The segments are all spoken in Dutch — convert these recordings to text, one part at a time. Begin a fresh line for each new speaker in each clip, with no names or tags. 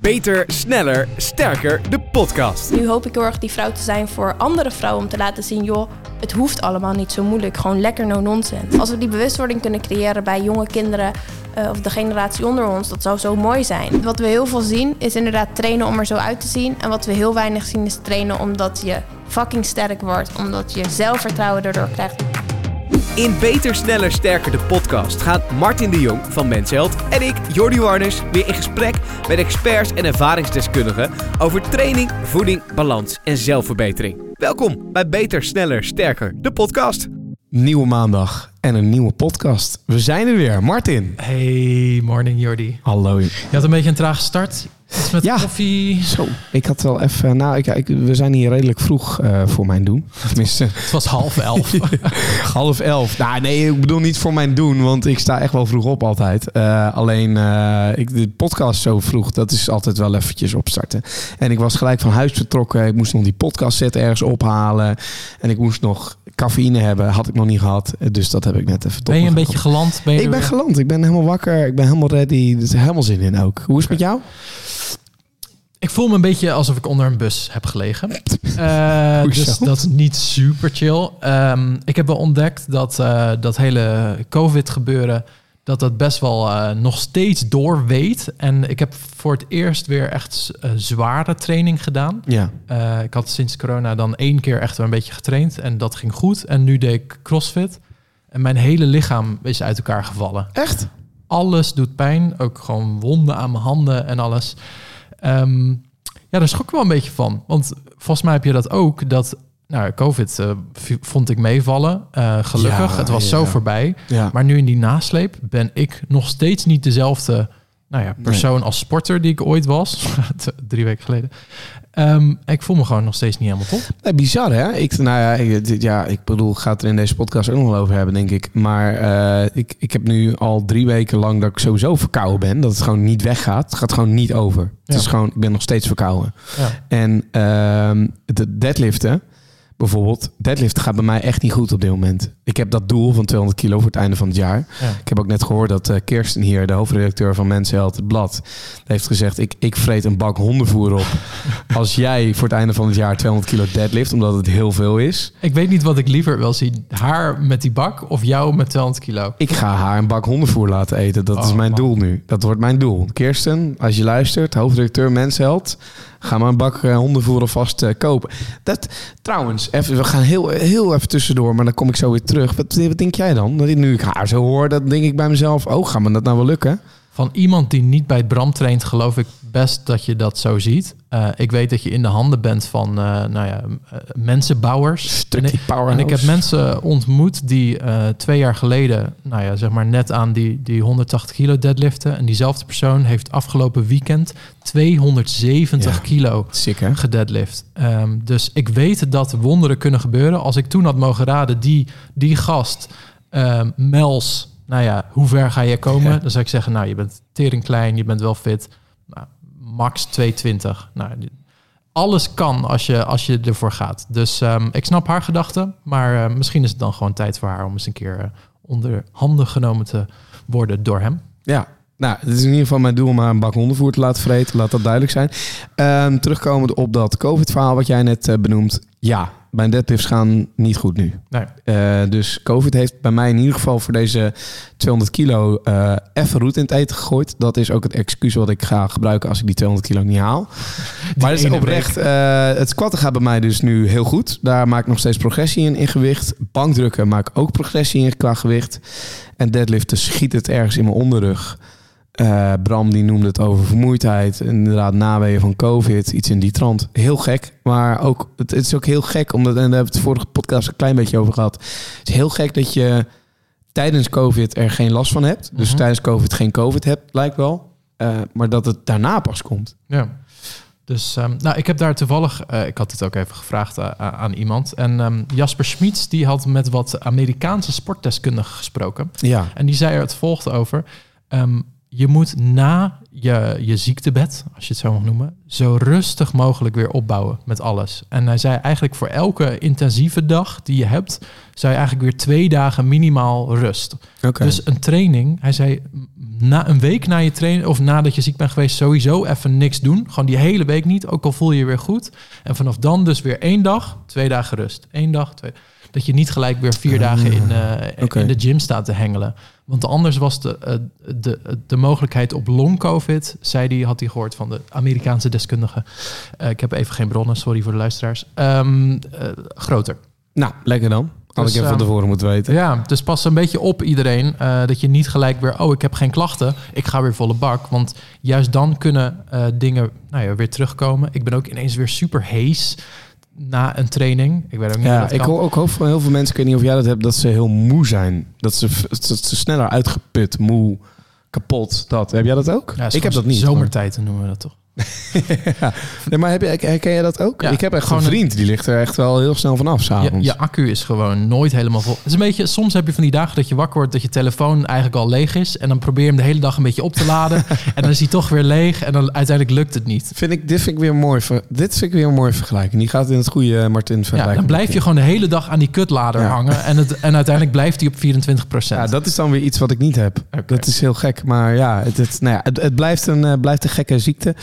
Beter, sneller, sterker, de podcast.
Nu hoop ik heel erg die vrouw te zijn voor andere vrouwen om te laten zien, joh, het hoeft allemaal niet zo moeilijk. Gewoon lekker no nonsense. Als we die bewustwording kunnen creëren bij jonge kinderen uh, of de generatie onder ons, dat zou zo mooi zijn. Wat we heel veel zien is inderdaad trainen om er zo uit te zien. En wat we heel weinig zien is trainen omdat je fucking sterk wordt, omdat je zelfvertrouwen erdoor krijgt.
In Beter, Sneller, Sterker, de podcast, gaat Martin de Jong van Mensheld en ik, Jordi Warners, weer in gesprek met experts en ervaringsdeskundigen over training, voeding, balans en zelfverbetering. Welkom bij Beter, Sneller, Sterker, de podcast.
Nieuwe maandag en een nieuwe podcast. We zijn er weer. Martin.
Hey, morning Jordi.
Hallo.
Je had een beetje een trage start. Iets met
Ja.
koffie.
Zo, ik had wel even... Nou, ik, ik- we zijn hier redelijk vroeg eh, voor mijn doen. Tenminste,
Het was half elf.
half elf. Nou, nee, ik bedoel niet voor mijn doen, want ik sta echt wel vroeg op altijd. Eh, alleen, eh, ik, de podcast zo vroeg, dat is altijd wel eventjes opstarten. En ik was gelijk van huis vertrokken. Ik moest nog die podcast set ergens ophalen. En ik moest nog cafeïne hebben. Had ik nog niet gehad. Dus dat heb ik net even
ben je een beetje geland? Ben je
Ik ben
weer?
geland. Ik ben helemaal wakker. Ik ben helemaal ready. Er is helemaal zin in ook. Hoe is het met jou?
Ik voel me een beetje alsof ik onder een bus heb gelegen.
Hoezo?
dus dat is niet super chill. Ehm, ik heb wel ontdekt dat eh, dat hele COVID gebeuren... dat dat best wel eh, nog steeds doorweet. En ik heb voor het eerst weer echt eh, zware training gedaan.
Ja.
Eh, ik had sinds corona dan één keer echt wel een beetje getraind en dat ging goed. En nu deed ik crossfit en mijn hele lichaam is uit elkaar gevallen.
Echt?
Alles doet pijn, ook gewoon wonden aan mijn handen en alles. Ehm, ja, daar schrok ik wel een beetje van. Want volgens mij heb je dat ook, dat nou, COVID eh, vond ik meevallen. Eh, gelukkig,
Ja,
het was
ja.
zo voorbij. Maar nu in die nasleep ben ik nog steeds niet dezelfde nou ja, persoon als sporter die ik ooit was. Drie weken geleden. Ehm, ik voel me gewoon nog steeds niet helemaal top.
Nee, bizar hè? Ik, nou ja, ik, ja, ik bedoel, ik ga het er in deze podcast ook nog wel over hebben, denk ik. Maar eh, ik, ik heb nu al drie weken lang dat ik sowieso verkouden ben. Dat het gewoon niet weggaat. Het gaat gewoon niet over. Het
Ja.
is gewoon, ik ben nog steeds verkouden.
Ja.
En ehm de deadliften, bijvoorbeeld. Deadliften gaat bij mij echt niet goed op dit moment. Ik heb dat doel van 200 kilo voor het einde van het jaar.
Ja.
Ik heb ook net gehoord dat eh, Kirsten hier, de hoofdredacteur van Mensen Health, het blad, heeft gezegd: ik, ik vreet een bak hondenvoer op als jij voor het einde van het jaar 200 kilo deadlift, omdat het heel veel is.
Ik weet niet wat ik liever wil zien. Haar met die bak of jou met 200 kilo.
Ik ga haar een bak hondenvoer laten eten. Dat is
Oh,
mijn
man.
doel nu. Dat wordt mijn doel. Kirsten, als je luistert, hoofdredacteur Mensheld, ga maar een bak eh, hondenvoer alvast eh, kopen. Dat, trouwens, even, we gaan heel, heel even tussendoor, maar dan kom ik zo weer terug. Wat, denk jij dan? Dat ik nu ik haar zo hoor, dan denk ik bij mezelf, oh, gaat me dat nou wel lukken?
Van iemand die niet bij Bram traint, geloof ik best dat je dat zo ziet. Eh, ik weet dat je in de handen bent van eh, nou ja, eh, mensenbouwers.
Stukje
En ik-
powerhouse.
En ik heb mensen ontmoet die twee jaar geleden, nou ja, zeg maar net aan die, die 180 kilo deadliften. En diezelfde persoon heeft afgelopen weekend 270
Ja.
kilo
Sick, hè?
gedeadlift. Ehm, dus ik weet dat wonderen kunnen gebeuren. Als ik toen had mogen raden, die, die gast, ehm, Mels, nou ja, hoe ver ga je komen?
Ja.
Dan zou ik zeggen, nou, je bent tering klein, je bent wel fit. Max 220. Nou, alles kan als je, als je ervoor gaat. Dus ehm, ik snap haar gedachten, maar eh, misschien is het dan gewoon tijd voor haar om eens een keer eh, onder handen genomen te worden door hem.
Ja, nou, het is in ieder geval mijn doel om haar een bak hondenvoer te laten vreten. Laat dat duidelijk zijn. Ehm, terugkomend op dat COVID-verhaal wat jij net eh, benoemt. Ja, mijn deadlifts gaan niet goed nu.
Nee.
Eh, dus COVID heeft bij mij in ieder geval voor deze 200 kilo eh even roet in het eten gegooid. Dat is ook het excuus wat ik ga gebruiken als ik die 200 kilo niet haal. maar is
ene
oprecht. eh, het squatten gaat bij mij dus nu heel goed. Daar maak ik nog steeds progressie in, in gewicht. Bankdrukken maak ik ook progressie in qua gewicht. En deadliften schiet het ergens in mijn onderrug. Eh, Bram die noemde het over vermoeidheid. Inderdaad, naweeën van COVID. Iets in die trant. Heel gek. Maar ook, het, het is ook heel gek. Omdat, en daar hebben we het vorige podcast een klein beetje over gehad. Het is heel gek dat je tijdens COVID er geen last van hebt. Dus
Mhm.
tijdens COVID geen COVID hebt, lijkt wel. Eh, maar dat het daarna pas komt.
Ja. Dus ehm, nou, ik heb daar toevallig, eh, ik had het ook even gevraagd aan iemand. En ehm, Jasper Schmitz, die had met wat Amerikaanse sportdeskundigen gesproken.
Ja.
En die zei er het volgende over. Ehm, je moet na je, je ziektebed, als je het zo mag noemen, zo rustig mogelijk weer opbouwen met alles. En hij zei eigenlijk voor elke intensieve dag die je hebt, zou je eigenlijk weer twee dagen minimaal rust. Dus een training, hij zei, na een week na je training of nadat je ziek bent geweest, sowieso even niks doen. Gewoon die hele week niet, ook al voel je je weer goed. En vanaf dan dus weer één dag, twee dagen rust. Eén dag, twee. Dat je niet gelijk weer vier dagen in, eh, in de gym staat te hengelen. Want anders was de, eh, de, de mogelijkheid op long-covid, zei die, had hij gehoord van de Amerikaanse deskundige. Eh, ik heb even geen bronnen, sorry voor de luisteraars. Ehm, eh, groter.
Nou, lekker dan. Had
Dus,
ik even van
ehm,
tevoren moeten weten.
Ja, dus pas een beetje op iedereen dat je niet gelijk weer, oh, ik heb geen klachten, ik ga weer volle bak. Want juist dan kunnen dingen nou ja, weer terugkomen. Ik ben ook ineens weer super hees na een training. Ik weet ook niet
Ja, ik hoor ook hoop van heel veel mensen, ik weet niet of jij dat hebt, dat ze heel moe zijn. Dat ze, dat ze sneller uitgeput, moe, kapot. Dat. Heb jij dat ook?
Ja,
ik heb dat niet.
Zomertijd noemen we dat toch?
ja. nee, maar heb je, herken jij dat ook?
Ja,
ik heb echt
gewoon
een vriend, die ligt er echt wel heel snel vanaf
Je,
s'avonds.
je accu is gewoon nooit helemaal vol. Het is een beetje, soms heb je van die dagen dat je wakker wordt, dat je telefoon eigenlijk al leeg is. En dan probeer je hem de hele dag een beetje op te laden. en dan is hij toch weer leeg. En dan uiteindelijk lukt het niet.
Vind ik, dit vind ik weer een mooi. Dit vind ik weer een mooie vergelijking. Die gaat in het goede eh, Martin
Ja,
vergelijken.
dan blijf je gewoon de hele dag aan die kutlader
Ja.
hangen. En, het, en uiteindelijk blijft hij op 24%
Ja, dat is dan weer iets wat ik niet heb. Dat is heel gek. Maar ja, het, het, nou ja, het, het blijft, een, eh, blijft een gekke ziekte.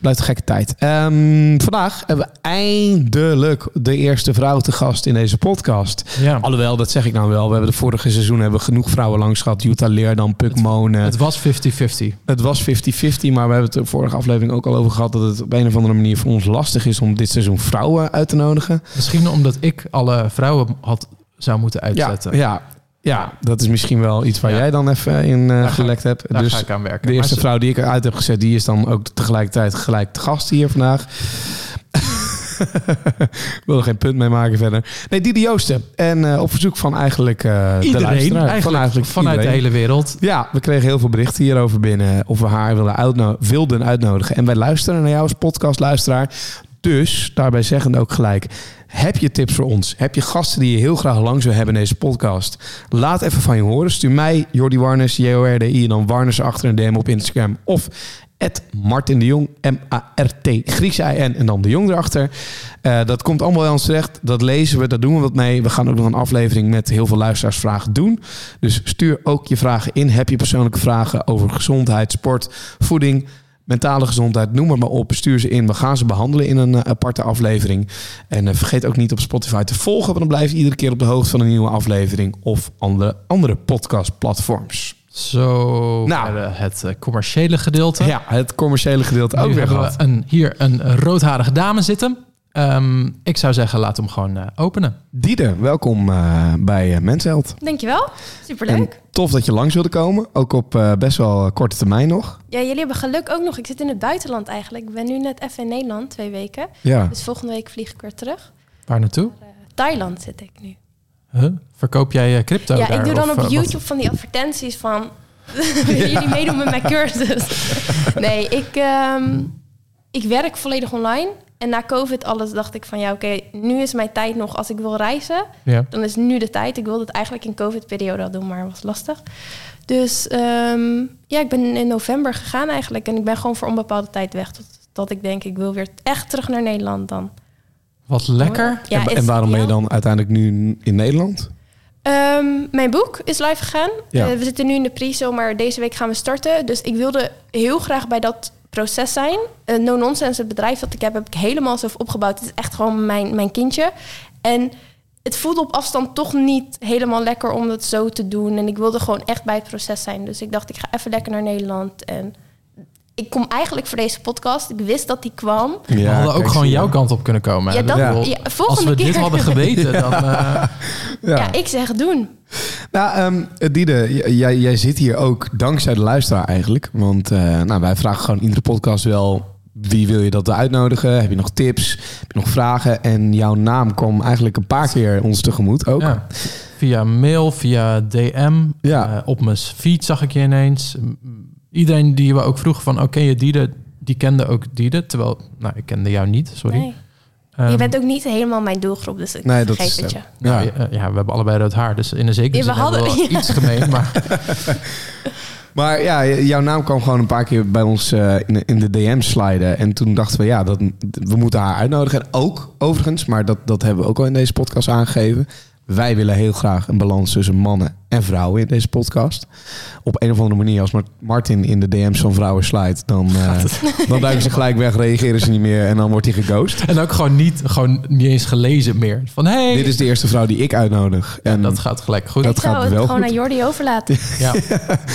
Blijft een gekke tijd. Ehm, vandaag hebben we eindelijk de eerste vrouw te gast in deze podcast.
Ja.
Alhoewel, dat zeg ik nou wel. We hebben de vorige seizoen hebben we genoeg vrouwen langs gehad. Jutta Leerdam, Puk Monen.
Het was 50-50.
Het was 50-50, maar we hebben het de vorige aflevering ook al over gehad... dat het op een of andere manier voor ons lastig is om dit seizoen vrouwen uit te nodigen.
Misschien omdat ik alle vrouwen had, zou moeten uitzetten.
Ja, ja, dat is misschien wel iets waar
Ja.
jij dan even in
ik-
gelekt hebt.
Daar
dus
ga ik aan werken.
de eerste
ze-
vrouw die ik eruit heb gezet, die is dan ook tegelijkertijd gelijk te gast hier vandaag. ik wil er geen punt mee maken verder. Nee, Didi Joosten. En eh, op verzoek van eigenlijk de
Iedereen,
luisteraar.
eigenlijk,
van eigenlijk
vanuit
iedereen.
de hele wereld.
Ja, we kregen heel veel berichten hierover binnen. Of we haar wilden, uitno- wilden uitnodigen. En wij luisteren naar jou als podcastluisteraar. Dus, daarbij zeggende ook gelijk... Heb je tips voor ons? Heb je gasten die je heel graag lang zou hebben in deze podcast? Laat even van je horen. Stuur mij, Jordi Warnes, J-O-R-D-I... en dan Warnes achter een DM op Instagram. Of Martin de Jong, M-A-R-T, Grieks I-N en dan de Jong erachter. Eh, dat komt allemaal bij ons terecht. Dat lezen we, daar doen we wat mee. We gaan ook nog een aflevering met heel veel luisteraarsvragen doen. Dus stuur ook je vragen in. Heb je persoonlijke vragen over gezondheid, sport, voeding, mentale gezondheid, noem het maar op. Stuur ze in. We gaan ze behandelen in een eh, aparte aflevering. En eh, vergeet ook niet op Spotify te volgen, want dan blijf je iedere keer op de hoogte van een nieuwe aflevering of andere, andere podcastplatforms.
Zo
Nou.
het eh, commerciële gedeelte.
Ja, het commerciële gedeelte ook
Nu
weer gehad.
we een, hier een roodharige dame zitten. Ehm, ik zou zeggen, laat hem gewoon eh, openen.
Diede, welkom eh, bij uh, Mensheld.
Dankjewel. Superleuk.
En tof dat je langs wilde komen. Ook op eh, best wel korte termijn nog.
Ja, jullie hebben geluk ook nog. Ik zit in het buitenland eigenlijk. Ik ben nu net even in Nederland, twee weken.
Ja.
Dus volgende week vlieg ik weer terug.
Waar naartoe?
Eh, Thailand zit ik nu.
Huh? Verkoop jij eh, crypto
ja,
daar?
ik doe dan
of,
op
eh, wat?
YouTube van die advertenties van... Willen jullie meedoen met mijn cursus? nee, ik, ehm, ik werk volledig online. En na COVID alles dacht ik van... Ja, oké, nu is mijn tijd nog. Als ik wil reizen,
Ja.
dan is nu de tijd. Ik wilde het eigenlijk in COVID-periode al doen, maar was lastig. Dus ehm, ja, ik ben in november gegaan eigenlijk. En ik ben gewoon voor onbepaalde tijd weg. Tot, tot ik denk, ik wil weer echt terug naar Nederland dan.
Wat lekker.
Ja,
en,
is
en waarom ben je dan uiteindelijk nu in Nederland?
Ehm, mijn boek is live gegaan.
Ja.
Eh, we zitten nu in de pre-show, maar deze week gaan we starten. Dus ik wilde heel graag bij dat proces zijn. Eh, no Nonsense, het bedrijf dat ik heb, heb ik helemaal zelf opgebouwd. Het is echt gewoon mijn, mijn kindje. En het voelde op afstand toch niet helemaal lekker om dat zo te doen. En ik wilde gewoon echt bij het proces zijn. Dus ik dacht, ik ga even lekker naar Nederland. En ik kom eigenlijk voor deze podcast. Ik wist dat die kwam.
we hadden ook gewoon jouw kant op kunnen komen.
Ja, dat,
bedoel,
ja,
Als
volgende
we dit
keer.
hadden geweten, dan... eh,
Ja.
Ja, ik zeg doen.
Nou, ehm Diede, jij, jij zit hier ook dankzij de luisteraar eigenlijk. Want eh, nou, wij vragen gewoon iedere podcast wel... wie wil je dat we uitnodigen? Heb je nog tips? Heb je nog vragen? En jouw naam kwam eigenlijk een paar keer ons tegemoet ook.
ja. Via mail, via DM.
Ja.
eh, op mijn feed zag ik je ineens. Iedereen die we ook vroeg van... Oké, je Diede, die kende ook Diede. Terwijl, nou, ik kende jou niet, sorry.
Nee.
Ehm,
je bent ook niet helemaal mijn doelgroep, dus ik
Nee, dat is
het je.
Nou,
Ja.
ja, ja, we hebben allebei rood haar. Dus in een zekere
Ja, we
zin hebben we
hadden-
wel iets gemeen. Maar
Maar ja, jouw naam kwam gewoon een paar keer bij ons uh, in, in, de DM sliden. En toen dachten we, ja, dat, we moeten haar uitnodigen. En ook, overigens, maar dat, dat hebben we ook al in deze podcast aangegeven. Wij willen heel graag een balans tussen mannen en vrouwen in deze podcast. Op een of andere manier, als Martin in de DM's van vrouwen slijt, dan, uh, dan duiken ze gelijk weg, reageren ze niet meer en dan wordt hij geghost.
En ook gewoon niet, gewoon niet eens gelezen meer. Van hey.
Dit is de eerste vrouw die ik uitnodig.
En dat gaat gelijk goed.
Dat
ik
gaat wel gewoon aan Jordi overlaten.
ja,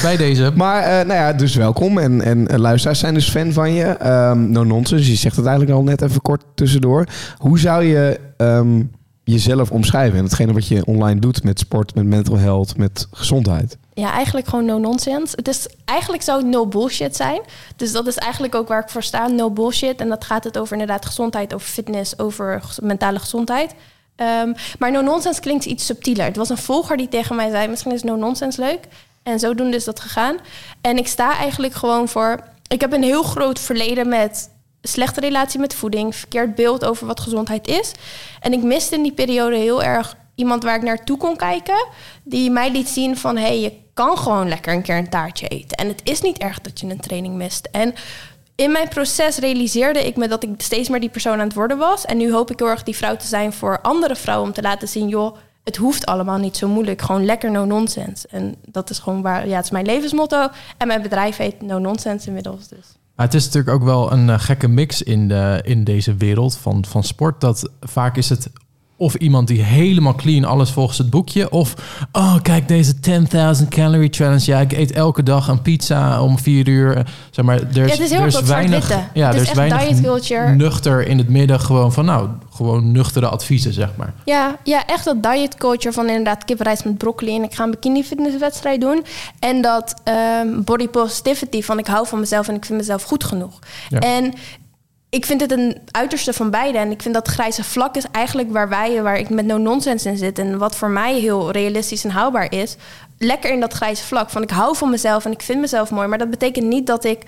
bij deze.
Maar uh, nou ja, dus welkom. En, en uh, luisteraars zijn dus fan van je. Um, no nonsense, je zegt het eigenlijk al net even kort tussendoor. Hoe zou je... Um, jezelf omschrijven en hetgene wat je online doet met sport, met mental health, met gezondheid?
Ja, eigenlijk gewoon no nonsense. Het is eigenlijk zou het no bullshit zijn. Dus dat is eigenlijk ook waar ik voor sta, no bullshit. En dat gaat het over inderdaad gezondheid, over fitness, over mentale gezondheid. Um, maar no nonsense klinkt iets subtieler. Het was een volger die tegen mij zei: misschien is no nonsense leuk. En zodoende is dat gegaan. En ik sta eigenlijk gewoon voor. Ik heb een heel groot verleden met slechte relatie met voeding, verkeerd beeld over wat gezondheid is. En ik miste in die periode heel erg iemand waar ik naartoe kon kijken, die mij liet zien van hé, hey, je kan gewoon lekker een keer een taartje eten. En het is niet erg dat je een training mist. En in mijn proces realiseerde ik me dat ik steeds meer die persoon aan het worden was. En nu hoop ik heel erg die vrouw te zijn voor andere vrouwen om te laten zien, joh, het hoeft allemaal niet zo moeilijk. Gewoon lekker no nonsense. En dat is gewoon waar, ja, het is mijn levensmotto. En mijn bedrijf heet No Nonsense inmiddels. Dus.
Het is natuurlijk ook wel een uh, gekke mix in, de, in deze wereld van, van sport. Dat vaak is het of iemand die helemaal clean alles volgens het boekje. Of, oh kijk deze 10.000 calorie challenge. Ja, ik eet elke dag een pizza om vier uur. Zeg maar, er is, ja,
het is heel
er is weinig,
ja, er is weinig
nuchter in het midden. Gewoon van, nou, gewoon nuchtere adviezen, zeg maar.
Ja, ja echt dat diet culture van inderdaad kiprijs met broccoli. En ik ga een bikini fitnesswedstrijd doen. En dat um, body positivity van ik hou van mezelf en ik vind mezelf goed genoeg. Ja. En ik vind het een uiterste van beide. En ik vind dat grijze vlak is eigenlijk waar wij, waar ik met no nonsense in zit. En wat voor mij heel realistisch en haalbaar is. Lekker in dat grijze vlak. Van ik hou van mezelf en ik vind mezelf mooi. Maar dat betekent niet dat ik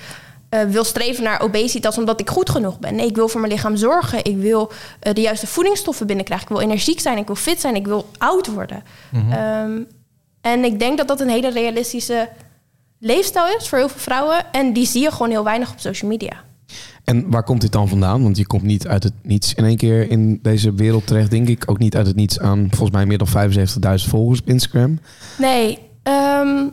uh, wil streven naar obesitas omdat ik goed genoeg ben. Nee, ik wil voor mijn lichaam zorgen. Ik wil uh, de juiste voedingsstoffen binnenkrijgen. Ik wil energiek zijn. Ik wil fit zijn. Ik wil oud worden. Mm -hmm. um, en ik denk dat dat een hele realistische leefstijl is voor heel veel vrouwen. En die zie je gewoon heel weinig op social media.
En waar komt dit dan vandaan? Want je komt niet uit het niets in één keer in deze wereld terecht, denk ik. Ook niet uit het niets aan volgens mij meer dan 75.000 volgers op Instagram.
Nee. Um,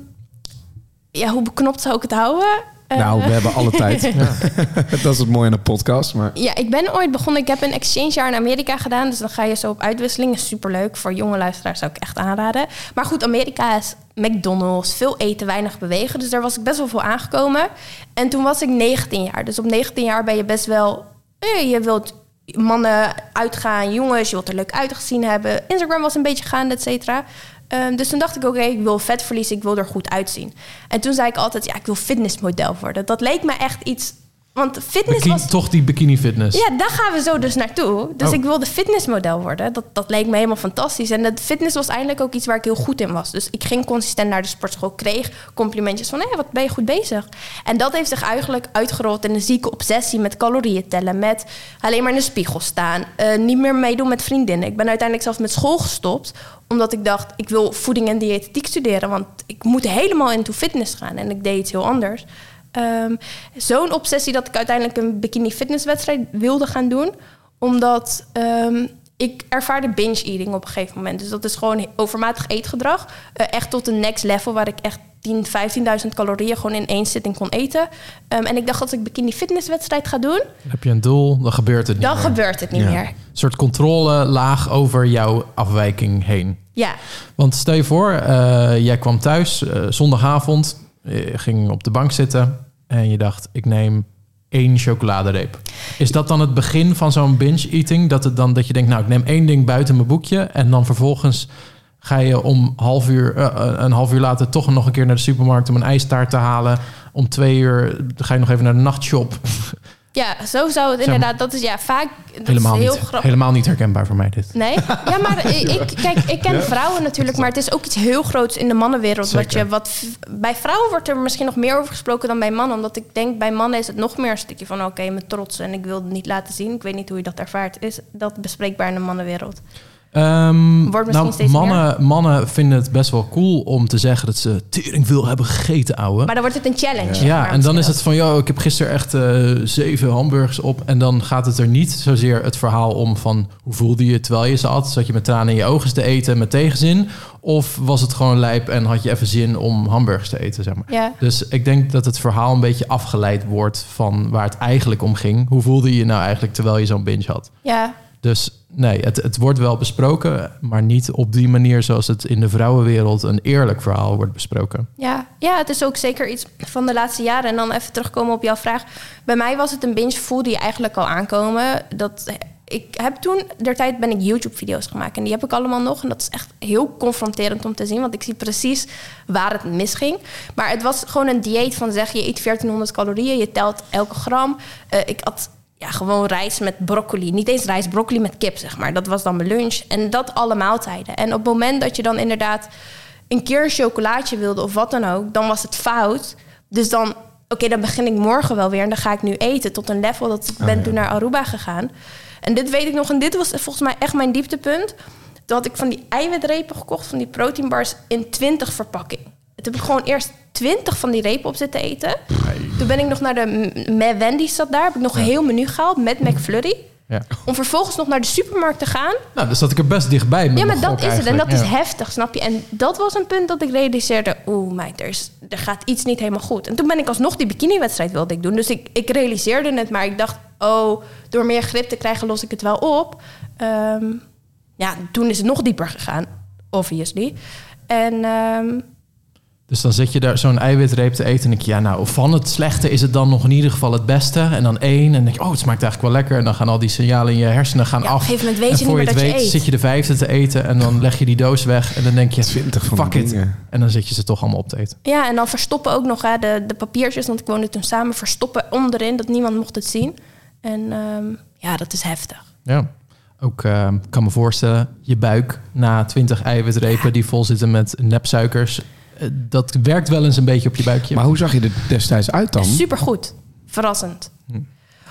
ja, hoe beknopt zou ik het houden?
Nou, we hebben alle tijd. dat is het mooie aan de podcast. Maar...
Ja, ik ben ooit begonnen. Ik heb een exchange jaar in Amerika gedaan. Dus dan ga je zo op uitwisseling. Superleuk. Voor jonge luisteraars zou ik echt aanraden. Maar goed, Amerika is McDonald's. Veel eten, weinig bewegen. Dus daar was ik best wel veel aangekomen. En toen was ik 19 jaar. Dus op 19 jaar ben je best wel... Eh, je wilt mannen uitgaan, jongens. Je wilt er leuk uitgezien hebben. Instagram was een beetje gaande, et cetera. Um, dus toen dacht ik, oké, ik wil vet verliezen, ik wil er goed uitzien. En toen zei ik altijd, ja, ik wil fitnessmodel worden. Dat leek me echt iets want fitness
bikini,
was...
Toch die bikini fitness.
Ja, daar gaan we zo dus naartoe. Dus oh. ik wilde fitnessmodel worden. Dat, dat leek me helemaal fantastisch. En dat fitness was eindelijk ook iets waar ik heel goed in was. Dus ik ging consistent naar de sportschool. Kreeg complimentjes van, hé, wat ben je goed bezig. En dat heeft zich eigenlijk uitgerold in een zieke obsessie met calorieën tellen. Met alleen maar in de spiegel staan. Uh, niet meer meedoen met vriendinnen. Ik ben uiteindelijk zelfs met school gestopt. Omdat ik dacht, ik wil voeding en diëtetiek studeren. Want ik moet helemaal into fitness gaan. En ik deed iets heel anders. Um, Zo'n obsessie dat ik uiteindelijk een bikini fitnesswedstrijd wilde gaan doen. Omdat um, ik ervaarde binge eating op een gegeven moment. Dus dat is gewoon overmatig eetgedrag. Uh, echt tot een next level waar ik echt 10, 15.000 calorieën gewoon in één zitting kon eten. Um, en ik dacht dat ik bikini fitnesswedstrijd ga doen.
Heb je een doel, dan gebeurt het niet
dan
meer.
Gebeurt het niet ja. meer. Een
soort controle laag over jouw afwijking heen.
Ja.
Want stel je voor, uh, jij kwam thuis uh, zondagavond, ging op de bank zitten en je dacht, ik neem één chocoladereep. Is dat dan het begin van zo'n binge-eating? Dat, het dan, dat je denkt, nou, ik neem één ding buiten mijn boekje... en dan vervolgens ga je om half uur, uh, een half uur later toch nog een keer naar de supermarkt... om een ijstaart te halen. Om twee uur ga je nog even naar de nachtshop.
Ja, zo zou het inderdaad. Dat is ja vaak. Dat
helemaal,
is heel
niet, helemaal niet herkenbaar voor mij dit.
Nee, ja, maar ik, kijk, ik ken vrouwen natuurlijk, maar het is ook iets heel groots in de mannenwereld. Wat je, wat, bij vrouwen wordt er misschien nog meer over gesproken dan bij mannen. Omdat ik denk, bij mannen is het nog meer een stukje van: oké, okay, mijn trots en ik wil het niet laten zien. Ik weet niet hoe je dat ervaart. Is dat bespreekbaar in de mannenwereld?
Ehm,
Wordt misschien
nou,
steeds
mannen, mannen vinden het best wel cool om te zeggen dat ze tering veel hebben gegeten, ouwe.
Maar dan wordt het een challenge.
Ja,
maar
en dan is het van, joh, ik heb gisteren echt eh, zeven hamburgers op. En dan gaat het er niet zozeer het verhaal om van hoe voelde je terwijl je ze at? Zat je met tranen in je ogen te eten met tegenzin? Of was het gewoon lijp en had je even zin om hamburgers te eten, zeg maar.
Ja.
Dus ik denk dat het verhaal een beetje afgeleid wordt van waar het eigenlijk om ging. Hoe voelde je je nou eigenlijk terwijl je zo'n binge had?
Ja,
Dus nee, het, het wordt wel besproken, maar niet op die manier zoals het in de vrouwenwereld een eerlijk verhaal wordt besproken.
Ja, ja, het is ook zeker iets van de laatste jaren. En dan even terugkomen op jouw vraag. Bij mij was het een binge voelde je eigenlijk al aankomen. Dat, ik heb toen, der tijd ben ik YouTube-video's gemaakt. En die heb ik allemaal nog. En dat is echt heel confronterend om te zien. Want ik zie precies waar het misging. Maar het was gewoon een dieet van zeg, je eet 1400 calorieën. Je telt elke gram. Eh, ik had ja, gewoon rijst met broccoli. Niet eens rijst, broccoli met kip, zeg maar. Dat was dan mijn lunch. En dat alle maaltijden. En op het moment dat je dan inderdaad een keer een chocolaatje wilde of wat dan ook, dan was het fout. Dus dan, oké, dan begin ik morgen wel weer en dan ga ik nu eten tot een level dat ik ben toen naar Aruba gegaan. En dit weet ik nog, en dit was volgens mij echt mijn dieptepunt. Toen had ik van die eiwitrepen gekocht, van die proteinbars in 20 verpakking. Toen heb ik gewoon eerst 20 van die repen op zitten eten. Toen ben ik nog naar de M- Wendy's zat daar, heb ik nog een heel menu gehaald met McFlurry.
Ja.
Om vervolgens nog naar de supermarkt te gaan.
Nou, dus zat ik er best dichtbij met
Ja,
mijn
maar dat is het. En dat is heftig, snap je? En dat was een punt dat ik realiseerde... oeh, meid, er, is, er gaat iets niet helemaal goed. En toen ben ik alsnog die bikiniwedstrijd wilde ik doen. Dus ik, ik realiseerde het, maar ik dacht... oh, door meer grip te krijgen los ik het wel op. Ehm, ja, toen is het nog dieper gegaan, obviously. En ehm,
Dus dan zit je daar zo'n eiwitreep te eten en denk je, ja, nou, van het slechte is het dan nog in ieder geval het beste. En dan één en dan denk je, oh, het smaakt eigenlijk wel lekker. En dan gaan al die signalen in je hersenen gaan
Ja, op een
af.
gegeven moment weet
en
je
voor
niet
je
meer
het
dat je
weet,
eet.
zit je de vijfde te eten en dan leg je die doos weg. En dan denk je,
20 van
fuck
die
it.
dingen.
En dan zit je ze toch allemaal op te eten.
ja, en dan verstoppen ook nog hè, de, de papiertjes... want ik woonde toen samen, verstoppen onderin... dat niemand mocht het zien. En ehm, ja, dat is heftig.
Ja. Ook ik kan me voorstellen, je buik na 20 eiwitrepen die vol zitten met nepsuikers. Eh, dat werkt wel eens een beetje op je buikje.
Maar hoe zag je er destijds uit dan?
Supergoed. Verrassend.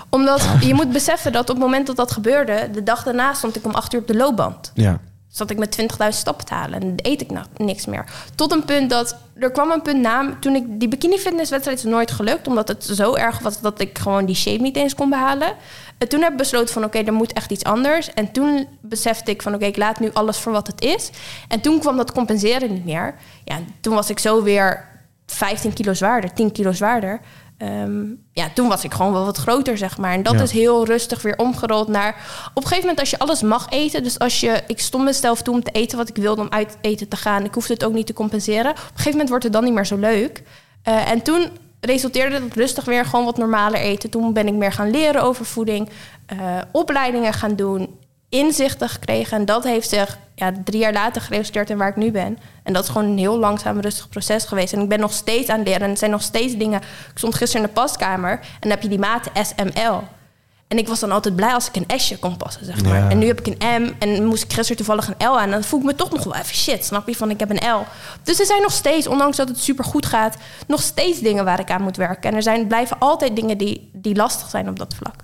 Omdat je moet beseffen dat op het moment dat dat gebeurde... de dag daarna stond ik om acht uur op de loopband.
Ja.
Zat ik met 20.000 stappen te halen en eet ik nou niks meer. Tot een punt dat... Er kwam een punt na... Toen ik die bikini fitnesswedstrijd is nooit gelukt... omdat het zo erg was dat ik gewoon die shape niet eens kon behalen. En toen heb ik besloten van oké, er moet echt iets anders. En toen besefte ik van oké, ik laat nu alles voor wat het is. En toen kwam dat compenseren niet meer. Ja, toen was ik zo weer 15 kilo zwaarder, 10 kilo zwaarder. Ehm, ja, toen was ik gewoon wel wat groter, zeg maar. En dat
Ja.
is heel rustig weer omgerold naar... Op een gegeven moment als je alles mag eten... dus als je... Ik stond mezelf toe om te eten wat ik wilde om uit eten te gaan. Ik hoefde het ook niet te compenseren. Op een gegeven moment wordt het dan niet meer zo leuk. Eh, en toen resulteerde het rustig weer gewoon wat normaler eten. Toen ben ik meer gaan leren over voeding. eh, opleidingen gaan doen. Inzichten gekregen. En dat heeft zich ja, drie jaar later geresulteerd in waar ik nu ben. En dat is gewoon een heel langzaam, rustig proces geweest. En ik ben nog steeds aan het leren. En er zijn nog steeds dingen... Ik stond gisteren in de paskamer en dan heb je die maten SML. En ik was dan altijd blij als ik een S'je kon passen, zeg maar.
Ja.
En nu heb ik een M en moest ik gisteren toevallig een L aan. En dan voel ik me toch nog wel even shit, snap je? Van ik heb een L. Dus er zijn nog steeds, ondanks dat het super goed gaat... nog steeds dingen waar ik aan moet werken. En er zijn, blijven altijd dingen die, die lastig zijn op dat vlak.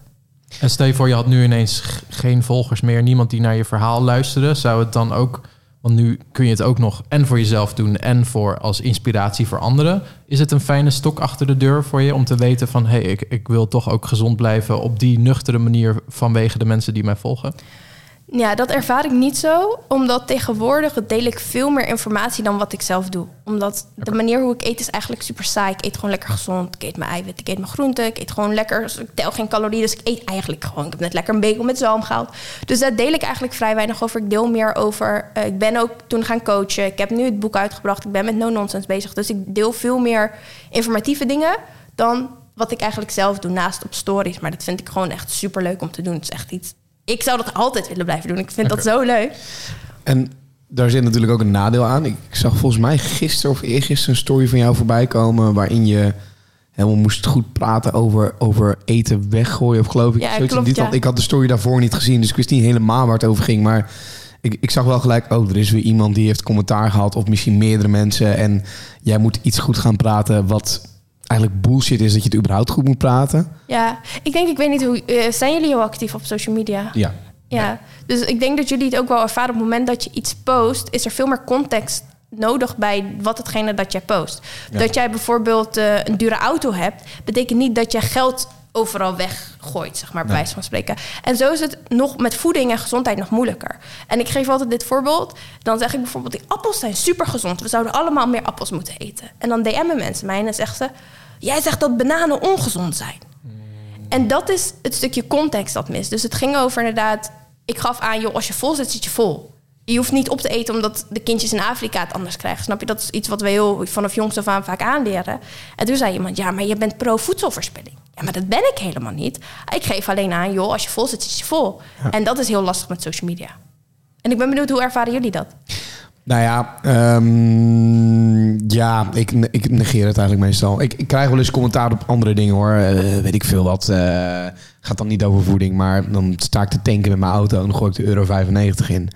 En stel je voor, je had nu ineens geen volgers meer, niemand die naar je verhaal luisterde. Zou het dan ook, want nu kun je het ook nog en voor jezelf doen en voor als inspiratie voor anderen. Is het een fijne stok achter de deur voor je om te weten van, hé, hey, ik, ik wil toch ook gezond blijven op die nuchtere manier vanwege de mensen die mij volgen?
Ja, dat ervaar ik niet zo. Omdat tegenwoordig deel ik veel meer informatie dan wat ik zelf doe. Omdat de manier hoe ik eet is eigenlijk super saai. Ik eet gewoon lekker gezond. Ik eet mijn eiwit, ik eet mijn groenten. Ik eet gewoon lekker. Ik tel geen calorieën, dus ik eet eigenlijk gewoon. Ik heb net lekker een bacon met zalm gehaald. Dus daar deel ik eigenlijk vrij weinig over. Ik deel meer over. eh, ik ben ook toen gaan coachen. Ik heb nu het boek uitgebracht. Ik ben met No Nonsense bezig. Dus ik deel veel meer informatieve dingen dan wat ik eigenlijk zelf doe naast op stories. Maar dat vind ik gewoon echt super leuk om te doen. Het is echt iets. Ik zou dat altijd willen blijven doen. Ik vind dat zo leuk.
En daar zit natuurlijk ook een nadeel aan. Ik zag volgens mij gisteren of eergisteren een story van jou voorbij komen... waarin je helemaal moest goed praten over, over eten weggooien of geloof ik.
Ja, klopt, ja.
Ik had de story daarvoor niet gezien, dus ik wist niet helemaal waar het over ging. Maar ik, ik zag wel gelijk, oh, er is weer iemand die heeft commentaar gehad... of misschien meerdere mensen en jij moet iets goed gaan praten... wat eigenlijk bullshit is dat je het überhaupt goed moet praten.
Ja, ik denk, ik weet niet hoe. eh, zijn jullie heel actief op social media?
Ja.
Ja, dus ik denk dat jullie het ook wel ervaren. Op het moment dat je iets post, is er veel meer context nodig bij wat hetgene dat jij post.
Ja.
Dat jij bijvoorbeeld eh, een dure auto hebt, betekent niet dat je geld overal weggooit, zeg maar, bij
Nee.
wijze van spreken. En zo is het nog met voeding en gezondheid nog moeilijker. En ik geef altijd dit voorbeeld. Dan zeg ik bijvoorbeeld, die appels zijn super gezond. We zouden allemaal meer appels moeten eten. En dan DM'en mensen mij en dan zeggen ze... jij zegt dat bananen ongezond zijn. En dat is het stukje context dat mis. Dus het ging over inderdaad... Ik gaf aan, joh, als je vol zit, zit je vol. Je hoeft niet op te eten omdat de kindjes in Afrika het anders krijgen. Snap je? Dat is iets wat we heel vanaf jongs af aan vaak aanleren. En toen zei iemand, ja, maar je bent pro-voedselverspilling. Ja, maar dat ben ik helemaal niet. Ik geef alleen aan, joh, als je vol zit, zit je vol. En dat is heel lastig met social media. En ik ben benieuwd, hoe ervaren jullie dat?
Nou ja, ehm, ja, ik, ik negeer het eigenlijk meestal. Ik, ik krijg wel eens commentaar op andere dingen hoor. Eh, weet ik veel wat. eh, gaat dan niet over voeding, maar dan sta ik te tanken met mijn auto en dan gooi ik de euro 95 in.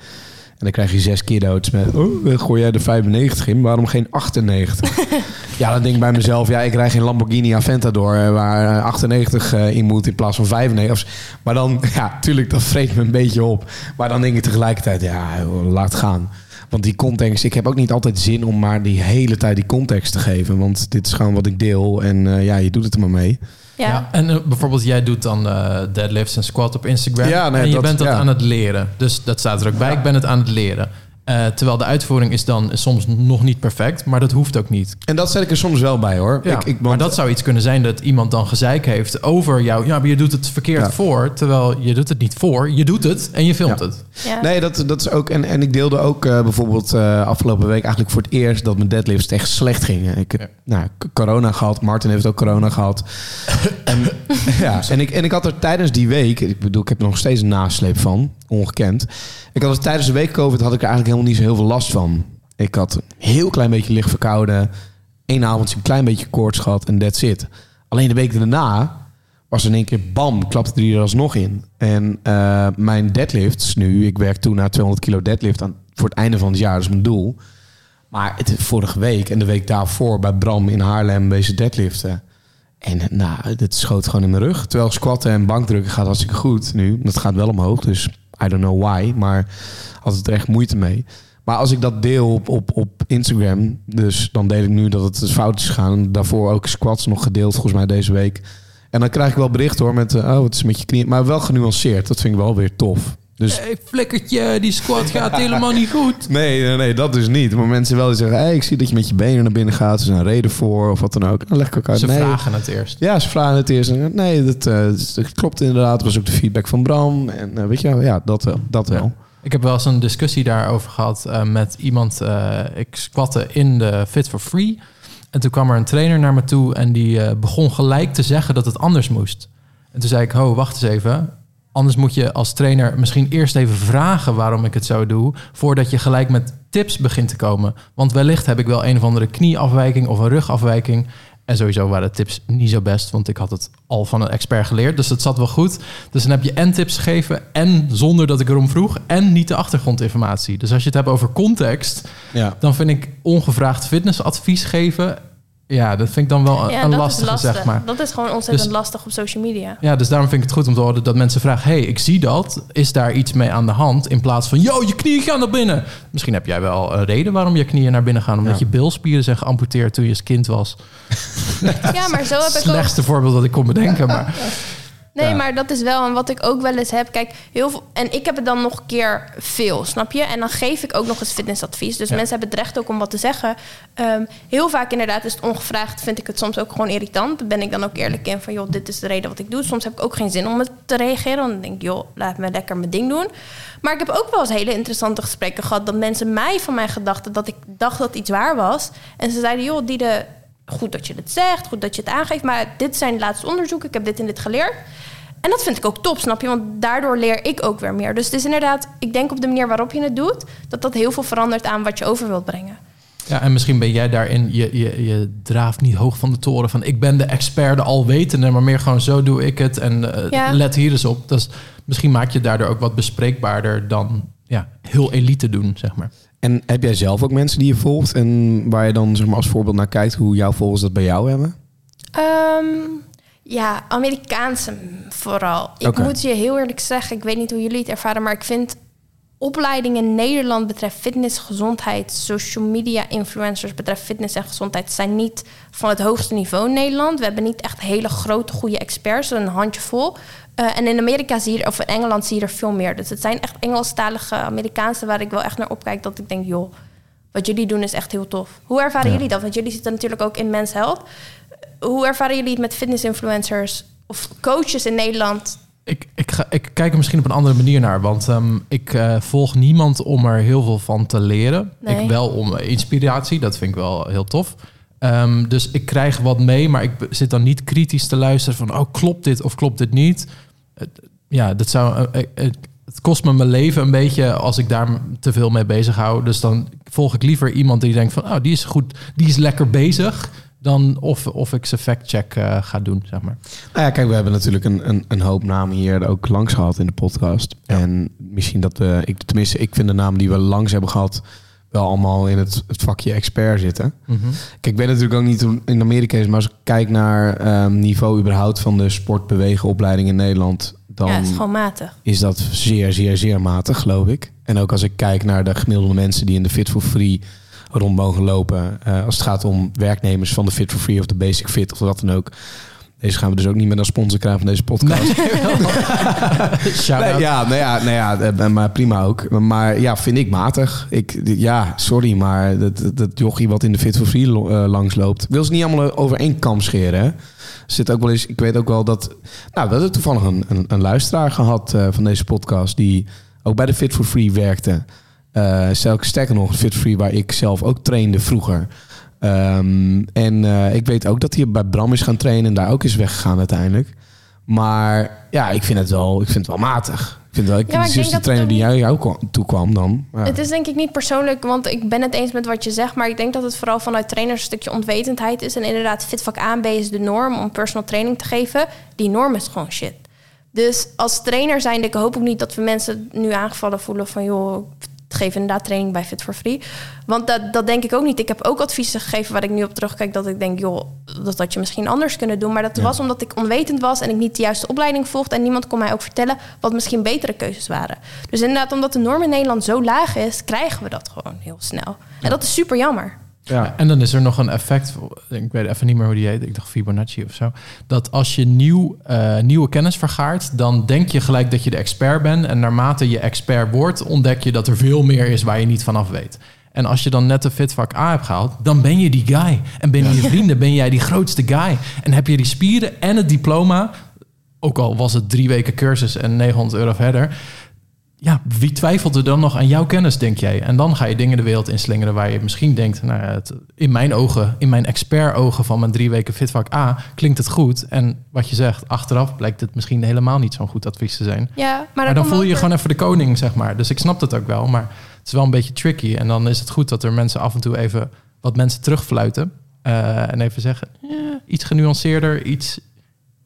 En dan krijg je zes cadeaus met, oh, eh, gooi jij de 95 in, waarom geen 98? ja, dan denk ik bij mezelf, ja, ik rijd geen Lamborghini Aventador eh, waar eh, 98 eh, in moet in plaats van 95. Maar dan, ja, tuurlijk, dat vreet me een beetje op. Maar dan denk ik tegelijkertijd, ja, laat gaan. Want die context, ik heb ook niet altijd zin om maar die hele tijd die context te geven. Want dit is gewoon wat ik deel en ja, je doet het er maar mee.
Ja,
Ja. En eh, bijvoorbeeld jij doet dan eh, deadlifts en squat op Instagram.
Ja, nee,
en je
dat-
bent dat
ja.
aan het leren. Dus dat staat er ook bij.
Ja.
Ik ben het aan het leren. Eh, terwijl de uitvoering is dan soms nog niet perfect, maar dat hoeft ook niet.
En dat zet ik er soms wel bij hoor.
Ja,
ik, ik,
maar dat zou iets kunnen zijn dat iemand dan gezeik heeft over jou. Ja, maar je doet het verkeerd
Ja.
voor, terwijl je doet het niet voor. Je doet het en je filmt
Ja.
het.
ja.
Nee, dat, dat is ook. En, en ik deelde ook eh, bijvoorbeeld eh, afgelopen week eigenlijk voor het eerst dat mijn deadlifts echt slecht gingen. Ik heb
Ja.
nou, corona gehad. Martin heeft ook corona gehad. en, ja, en, ik, en ik had er tijdens die week, ik bedoel, ik heb er nog steeds een nasleep van, ongekend. Ik had er tijdens de week COVID had ik er eigenlijk niet zo heel veel last van. Ik had een heel klein beetje licht verkouden. Eén avondje een klein beetje koorts gehad en that's it. Alleen de week daarna was er in één keer bam, klapte er hier alsnog in. En eh, mijn deadlifts nu, ik werk toen naar 200 kilo deadlift aan, voor het einde van het jaar, dat is mijn doel. Maar het, vorige week en de week daarvoor bij Bram in Haarlem bezig deadliften. En nou, dit schoot gewoon in mijn rug. Terwijl squatten en bankdrukken gaat hartstikke goed nu. Dat gaat wel omhoog, dus I don't know why. Maar had het er echt moeite mee. Maar als ik dat deel op, op, op Instagram, dus dan deel ik nu dat het fout is gegaan. Daarvoor ook squats nog gedeeld, volgens mij deze week. En dan krijg ik wel bericht hoor met, eh, oh, wat is met je knieën. Maar wel genuanceerd, dat vind ik wel weer tof. Dus
Hey, flikkertje, die squat gaat helemaal niet goed.
Nee, nee, nee, dat dus niet. Maar mensen wel die zeggen, hey, ik zie dat je met je benen naar binnen gaat. Er is een reden voor of wat dan ook. Dan leg ik ook uit.
Ze
nee.
vragen het eerst.
Ja, ze vragen het eerst. En, Nee, dat, eh, dat klopt inderdaad. Dat was ook de feedback van Bram. En eh, weet je wel, ja, dat wel. Dat wel.
Ik heb wel eens een discussie daarover gehad eh, met iemand. eh, ik squatte in de Fit for Free. En toen kwam er een trainer naar me toe en die eh, begon gelijk te zeggen dat het anders moest. En toen zei ik, ho, wacht eens even. Anders moet je als trainer misschien eerst even vragen waarom ik het zo doe, voordat je gelijk met tips begint te komen. Want wellicht heb ik wel een of andere knieafwijking of een rugafwijking. En sowieso waren de tips niet zo best, want ik had het al van een expert geleerd. Dus dat zat wel goed. Dus dan heb je en tips gegeven en zonder dat ik erom vroeg en niet de achtergrondinformatie. Dus als je het hebt over context,
Ja.
dan vind ik ongevraagd fitnessadvies geven... Ja, dat vind ik dan wel een,
Ja,
een
dat
lastige,
lastig.
zeg maar.
Dat is gewoon ontzettend
Dus-
lastig op social media.
Ja, dus daarom vind ik het goed om te horen dat mensen vragen... hey, ik zie dat. Is daar iets mee aan de hand? In plaats van, yo, je knieën gaan naar binnen. Misschien heb jij wel een reden waarom je knieën naar binnen gaan. Omdat
Ja.
je bilspieren zijn geamputeerd toen je als kind was.
Ja, maar zo heb ik ook...
Slechtste voorbeeld dat ik kon bedenken. Maar
Nee,
Ja.
maar dat is wel en wat ik ook wel eens heb. Kijk, heel veel. En ik heb het dan nog een keer veel, snap je? En dan geef ik ook nog eens fitnessadvies. Dus
Ja.
mensen hebben het recht ook om wat te zeggen. Ehm, heel vaak inderdaad is het ongevraagd. Vind ik het soms ook gewoon irritant. Daar ben ik dan ook eerlijk in van, joh, dit is de reden wat ik doe. Soms heb ik ook geen zin om het te reageren. Want dan denk ik, joh, laat me lekker mijn ding doen. Maar ik heb ook wel eens hele interessante gesprekken gehad. Dat mensen mij van mijn gedachten, dat ik dacht dat iets waar was. En ze zeiden, joh, die de goed dat je het zegt, goed dat je het aangeeft, maar dit zijn de laatste onderzoeken, ik heb dit en dit geleerd. En dat vind ik ook top, snap je? Want daardoor leer ik ook weer meer. Dus het is inderdaad, ik denk op de manier waarop je het doet, dat dat heel veel verandert aan wat je over wilt brengen.
Ja, en misschien ben jij daarin, je, je, je draaft niet hoog van de toren van ik ben de expert, de alwetende, maar meer gewoon zo doe ik het en eh,
Ja.
let hier eens op. Dus misschien maak je daardoor ook wat bespreekbaarder dan heel elite doen, zeg maar.
En heb jij zelf ook mensen die je volgt en waar je dan zeg maar, als voorbeeld naar kijkt hoe jouw volgers dat bij jou hebben?
Ehm, Ja, Amerikaanse vooral. Ik moet je heel eerlijk zeggen, ik weet niet hoe jullie het ervaren, maar ik vind opleidingen in Nederland betreft fitness, gezondheid, social media influencers betreft fitness en gezondheid zijn niet van het hoogste niveau in Nederland. We hebben niet echt hele grote, goede experts, een handjevol. Eh en in Amerika zie je, of in Engeland zie je er veel meer. Dus het zijn echt Engelstalige Amerikaanse waar ik wel echt naar opkijk. Dat ik denk, joh, wat jullie doen is echt heel tof. Hoe ervaren
Ja.
jullie dat? Want jullie zitten natuurlijk ook in Men's Health. Hoe ervaren jullie het met fitness-influencers of coaches in Nederland?
Ik, ik, ga, ik kijk er misschien op een andere manier naar. Want ehm, ik eh, volg niemand om er heel veel van te leren.
Nee.
Ik wel om eh, inspiratie. Dat vind ik wel heel tof. Ehm, dus ik krijg wat mee, maar ik zit dan niet kritisch te luisteren van... oh, klopt dit of klopt dit niet? Ja, dat zou, eh, het kost me mijn leven een beetje als ik daar te veel mee bezig hou. Dus dan volg ik liever iemand die denkt van... oh, die is goed, die is lekker bezig... dan of, of ik ze factcheck eh ga doen, zeg maar.
Nou ja, kijk, we hebben natuurlijk een, een, een hoop namen hier ook langs gehad in de podcast.
Ja.
En misschien dat we, ik, tenminste, ik vind de namen die we langs hebben gehad, wel allemaal in het, het vakje expert zitten. Kijk, ik weet natuurlijk ook niet hoe in Amerika is, maar als ik kijk naar ehm, niveau überhaupt van de sportbewegenopleiding in Nederland, dan
ja, het is gewoon matig.
is dat zeer, zeer, zeer matig, geloof ik. En ook als ik kijk naar de gemiddelde mensen die in de Fit for Free rond mogen lopen. eh, als het gaat om werknemers van de Fit for Free of de Basic Fit of wat dan ook. Deze gaan we dus ook niet meer als sponsor krijgen van deze podcast. Nee,
out.
ja, nou ja, nou ja, eh, maar prima ook. Maar ja, vind ik matig. Ik, ja, sorry, maar dat, dat, dat jochie wat in de Fit for Free lo- eh, langsloopt... wil ze niet allemaal over één kam scheren, hè? Zit ook wel eens, ik weet ook wel dat... Nou, we hadden toevallig een, een, een luisteraar gehad eh, van deze podcast... die ook bij de Fit for Free werkte. Ik sterker nog, Fit waar ik zelf ook trainde vroeger... Ehm, en eh, ik weet ook dat hij bij Bram is gaan trainen en daar ook is weggegaan uiteindelijk. Maar ja, ik vind het wel, ik vind het wel matig. Ik vind wel, ik
Ja,
de
ik denk
eerste
dat
trainer die jij jou kwam- toekwam dan. Ja.
Het is denk ik niet persoonlijk, want ik ben het eens met wat je zegt. Maar ik denk dat het vooral vanuit trainers een stukje onwetendheid is. En inderdaad, fitvak A en B is de norm om personal training te geven. Die norm is gewoon shit. Dus als trainer zijn, ik hoop ook niet dat we mensen nu aangevallen voelen van joh, geef inderdaad training bij Fit for Free. Want dat, dat denk ik ook niet. Ik heb ook adviezen gegeven waar ik nu op terugkijk dat ik denk, joh, dat had je misschien anders kunnen doen. Maar dat
Ja.
was omdat ik onwetend was en ik niet de juiste opleiding volgde. En niemand kon mij ook vertellen wat misschien betere keuzes waren. Dus inderdaad, omdat de norm in Nederland zo laag is, krijgen we dat gewoon heel snel. En dat is super jammer.
Ja.
En dan is er nog een effect, ik weet even niet meer hoe die heet, ik dacht Fibonacci of zo. Dat als je nieuw, eh, nieuwe kennis vergaart, dan denk je gelijk dat je de expert bent. En naarmate je expert wordt, ontdek je dat er veel meer is waar je niet vanaf weet. En als je dan net de fitvak A hebt gehaald, dan ben je die guy. En binnen je vrienden ben jij die grootste guy. En heb je die spieren en het diploma, ook al was het drie weken cursus en 900 euro verder. Ja, wie twijfelt er dan nog aan jouw kennis, denk jij? En dan ga je dingen de wereld inslingeren waar je misschien denkt... Nou ja, het, in mijn ogen, in mijn expert-ogen van mijn drie weken fitvak A... klinkt het goed. En wat je zegt, achteraf blijkt het misschien helemaal niet zo'n goed advies te zijn.
Ja, maar,
Maar
dan
voel je je gewoon even de koning, zeg maar. Dus ik snap dat ook wel, maar het is wel een beetje tricky. En dan is het goed dat er mensen af en toe even wat mensen terugfluiten. eh, en even zeggen, ja, iets genuanceerder, iets,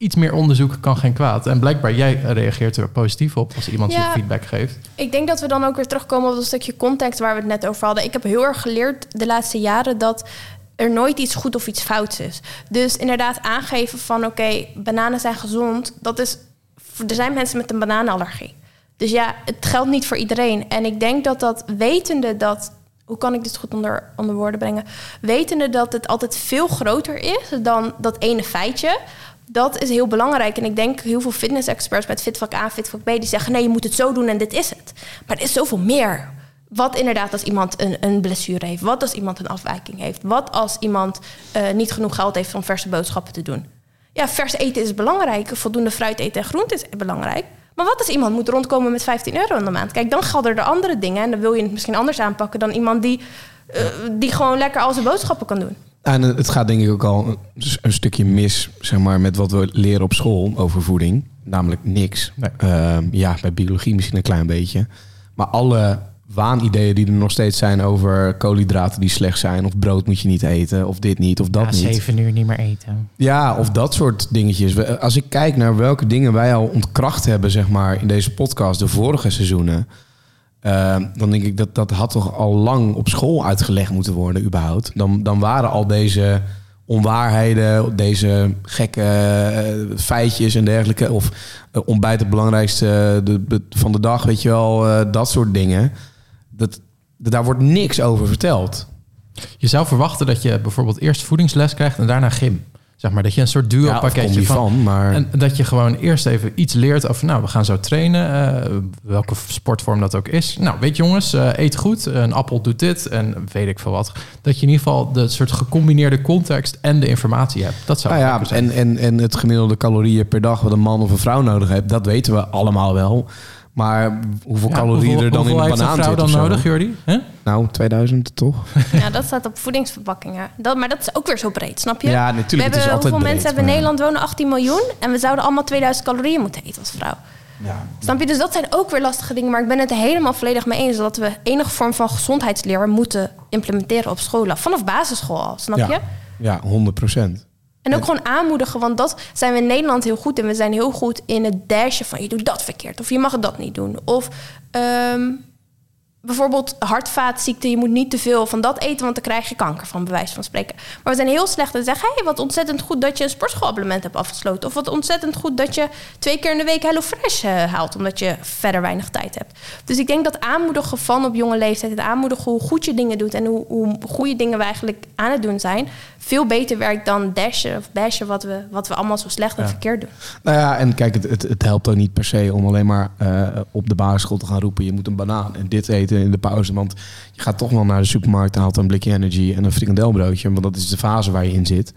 iets meer onderzoek kan geen kwaad. En blijkbaar, jij reageert er positief op als iemand
Ja.
je feedback geeft.
Ik denk dat we dan ook weer terugkomen op dat stukje context waar we het net over hadden. Ik heb heel erg geleerd de laatste jaren dat er nooit iets goed of iets fouts is. Dus inderdaad aangeven van oké, bananen zijn gezond. Dat is, er zijn mensen met een bananenallergie. Dus ja, het geldt niet voor iedereen. En ik denk dat dat wetende dat... Hoe kan ik dit goed onder, onder woorden brengen? Wetende dat het altijd veel groter is dan dat ene feitje. Dat is heel belangrijk. En ik denk heel veel fitness-experts met fitvak A, fitvak B... die zeggen nee, je moet het zo doen en dit is het. Maar er is zoveel meer. Wat inderdaad als iemand een, een blessure heeft? Wat als iemand een afwijking heeft? Wat als iemand eh, niet genoeg geld heeft om verse boodschappen te doen? Ja, vers eten is belangrijk. Voldoende fruit eten en groente is belangrijk. Maar wat als iemand moet rondkomen met 15 euro in de maand? Kijk, dan gelden er andere dingen. En dan wil je het misschien anders aanpakken dan iemand die, eh, die gewoon lekker al zijn boodschappen kan doen.
En het gaat denk ik ook al een, stukje mis zeg maar, met wat we leren op school over voeding. Namelijk niks.
Nee.
Ehm, ja, bij biologie misschien een klein beetje. Maar alle waanideeën die er nog steeds zijn over koolhydraten die slecht zijn... of brood moet je niet eten, of dit niet, of dat niet.
uur niet meer eten.
Ja, of dat soort dingetjes. We- Als ik kijk naar welke dingen wij al ontkracht hebben, zeg maar, in deze podcast, de vorige seizoenen. Eh, dan denk ik dat dat had toch al lang op school uitgelegd moeten worden, überhaupt. Dan, dan waren al deze onwaarheden, deze gekke eh, feitjes en dergelijke. Of eh, ontbijt het belangrijkste de- van de dag, weet je wel, eh, dat soort dingen. Dat, dat, daar wordt niks over verteld.
Je zou verwachten dat je bijvoorbeeld eerst voedingsles krijgt en daarna gym. Zeg maar dat je een soort duo pakketje van,
van, maar-
en dat je gewoon eerst even iets leert over, nou, we gaan zo trainen, eh, welke sportvorm dat ook is. Nou, weet je jongens, eh, eet goed, een appel doet dit en weet ik veel wat. Dat je in ieder geval de soort gecombineerde context en de informatie hebt. Dat zou
Nou ja,
zijn.
en, en, en het gemiddelde calorieën per dag wat een man of een vrouw nodig heeft, dat weten we allemaal wel. Maar hoeveel
Ja,
calorieën
hoeveel-
er dan in
hoeveel
een banaan
een vrouw
zit
dan nodig, Jordi? Hè?
Nou, 2000 toch?
Ja, dat staat op voedingsverpakkingen. Dat, maar dat is ook weer zo breed, snap je?
Ja, natuurlijk,
We
het is
hebben, hoeveel
breed,
mensen hebben in Nederland wonen? 18 miljoen. En we zouden allemaal 2000 calorieën moeten eten als vrouw.
Ja.
Snap je? Dus dat zijn ook weer lastige dingen. Maar ik ben het er helemaal volledig mee eens dat we enige vorm van gezondheidsleer moeten implementeren op scholen. Vanaf basisschool al, snap je?
Ja, ja 100 procent.
En ook gewoon aanmoedigen, want dat zijn we in Nederland heel goed in. We zijn heel goed in het dashen van je doet dat verkeerd of je mag dat niet doen. Of ehm, bijvoorbeeld hartvaatziekte, je moet niet te veel van dat eten, want dan krijg je kanker van bij wijze van spreken. Maar we zijn heel slecht in zeggen, hey, wat ontzettend goed dat je een sportschoolabonnement hebt afgesloten. Of wat ontzettend goed dat je twee keer in de week HelloFresh eh, haalt, omdat je verder weinig tijd hebt. Dus ik denk dat aanmoedigen van op jonge leeftijd, het aanmoedigen hoe goed je dingen doet en hoe, hoe goede dingen we eigenlijk aan het doen zijn, veel beter werkt dan dashen of bashen wat we, wat we allemaal zo slecht en verkeerd doen.
Nou ja, en kijk, het, het, het helpt ook niet per se om alleen maar eh, op de basisschool te gaan roepen... je moet een banaan en dit eten in de pauze. Want je gaat toch wel naar de supermarkt en haalt een blikje energy en een frikandelbroodje. Want dat is de fase waar je in zit.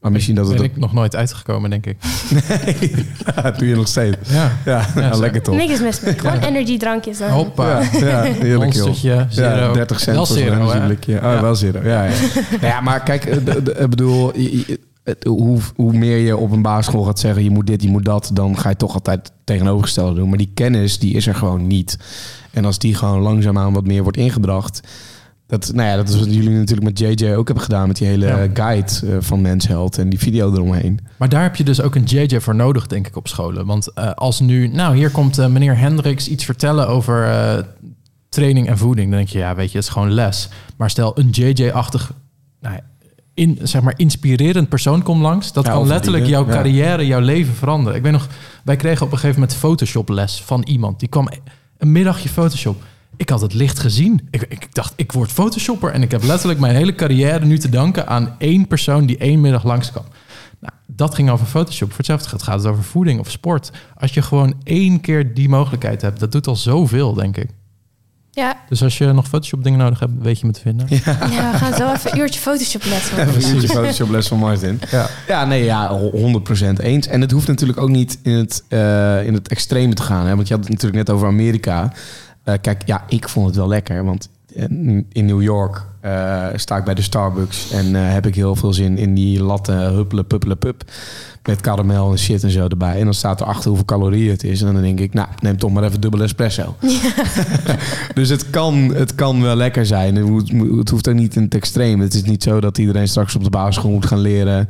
Maar misschien dat het...
ben
ook-
ik nog nooit uitgekomen, denk ik.
Nee, ja, doe je nog steeds.
Ja.
Ja, ja,
zo.
lekker toch.
Niks is mis met gewoon energiedrankjes. dan.
Hoppa.
Ja, ja, heerlijk joh. Ja, 30 cent
Wel
voor zo'n
zero, hè?
energieblikje. Oh,
Ja.
wel zero. Ja, ja. Nou ja, maar kijk, eh, ik bedoel, je- het- hoe, hoe meer je op een basisschool gaat zeggen, je moet dit, je moet dat, dan ga je toch altijd tegenovergestelde doen. Maar die kennis, die is er gewoon niet. En als die gewoon langzaamaan wat meer wordt ingebracht, dat, nou ja, dat is wat jullie natuurlijk met JJ ook hebben gedaan, met die hele
Ja.
guide eh, van Mensheld en die video eromheen.
Maar daar heb je dus ook een JJ voor nodig, denk ik, op scholen. Want eh, als nu, nou, hier komt eh, meneer Hendricks iets vertellen over training en voeding. Dan denk je, ja, weet je, het is gewoon les. Maar stel een JJ-achtig, nou, ja, in, zeg maar, inspirerend persoon komt langs. Dat
Ja,
kan letterlijk jouw
ja.
carrière, jouw leven veranderen. Ik weet nog, wij kregen op een gegeven moment Photoshop les van iemand. Die kwam een middagje Photoshop. Ik had het licht gezien. Ik, ik dacht, ik word Photoshopper. En ik heb letterlijk mijn hele carrière nu te danken aan één persoon die één middag langskwam. Nou, dat ging over Photoshop. Voor hetzelfde gaat, gaat het over voeding of sport. Als je gewoon één keer die mogelijkheid hebt, dat doet al zoveel, denk ik.
Ja,
Dus als je nog Photoshop dingen nodig hebt, weet je me te vinden.
ja, we gaan zo even een uurtje Photoshop lessen.
Even een uurtje Photoshop les van Martin.
Ja.
Ja, nee, ja, 100% eens. En het hoeft natuurlijk ook niet in het, eh, in het extreme te gaan. Hè? Want je had het natuurlijk net over Amerika. Eh, kijk, ja, ik vond het wel lekker. Want in in New York eh, sta ik bij de Starbucks... en eh, heb ik heel veel zin in die latte huppelen puppelen pup... met karamel en shit en zo erbij. En dan staat er achter hoeveel calorieën het is. En dan denk ik, nou, neem toch maar even dubbel espresso. dus het kan, het kan wel lekker zijn. Het, moet- het hoeft ook niet in het extreem. Het is niet zo dat iedereen straks op de basisschool moet gaan leren...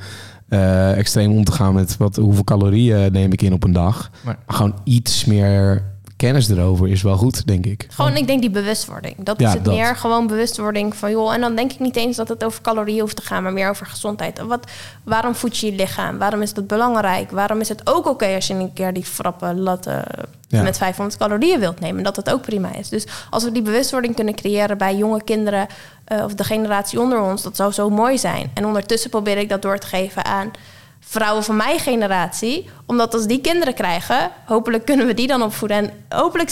eh, extreem om te gaan met wat, hoeveel calorieën neem ik in op een dag.
Maar-
Maar gewoon iets meer kennis erover is wel goed, denk ik.
Gewoon, ik denk die bewustwording. Dat
Ja,
is het
dat.
meer gewoon bewustwording van joh. En dan denk ik niet eens dat het over calorieën hoeft te gaan, maar meer over gezondheid. Wat, waarom voed je je lichaam? Waarom is dat belangrijk? Waarom is het ook oké als je een keer die frappe latte
Ja.
met 500 calorieën wilt nemen? Dat het ook prima is. Dus als we die bewustwording kunnen creëren bij jonge kinderen eh, of de generatie onder ons, dat zou zo mooi zijn. En ondertussen probeer ik dat door te geven aan vrouwen van mijn generatie. Omdat als die kinderen krijgen, hopelijk kunnen we die dan opvoeden. En hopelijk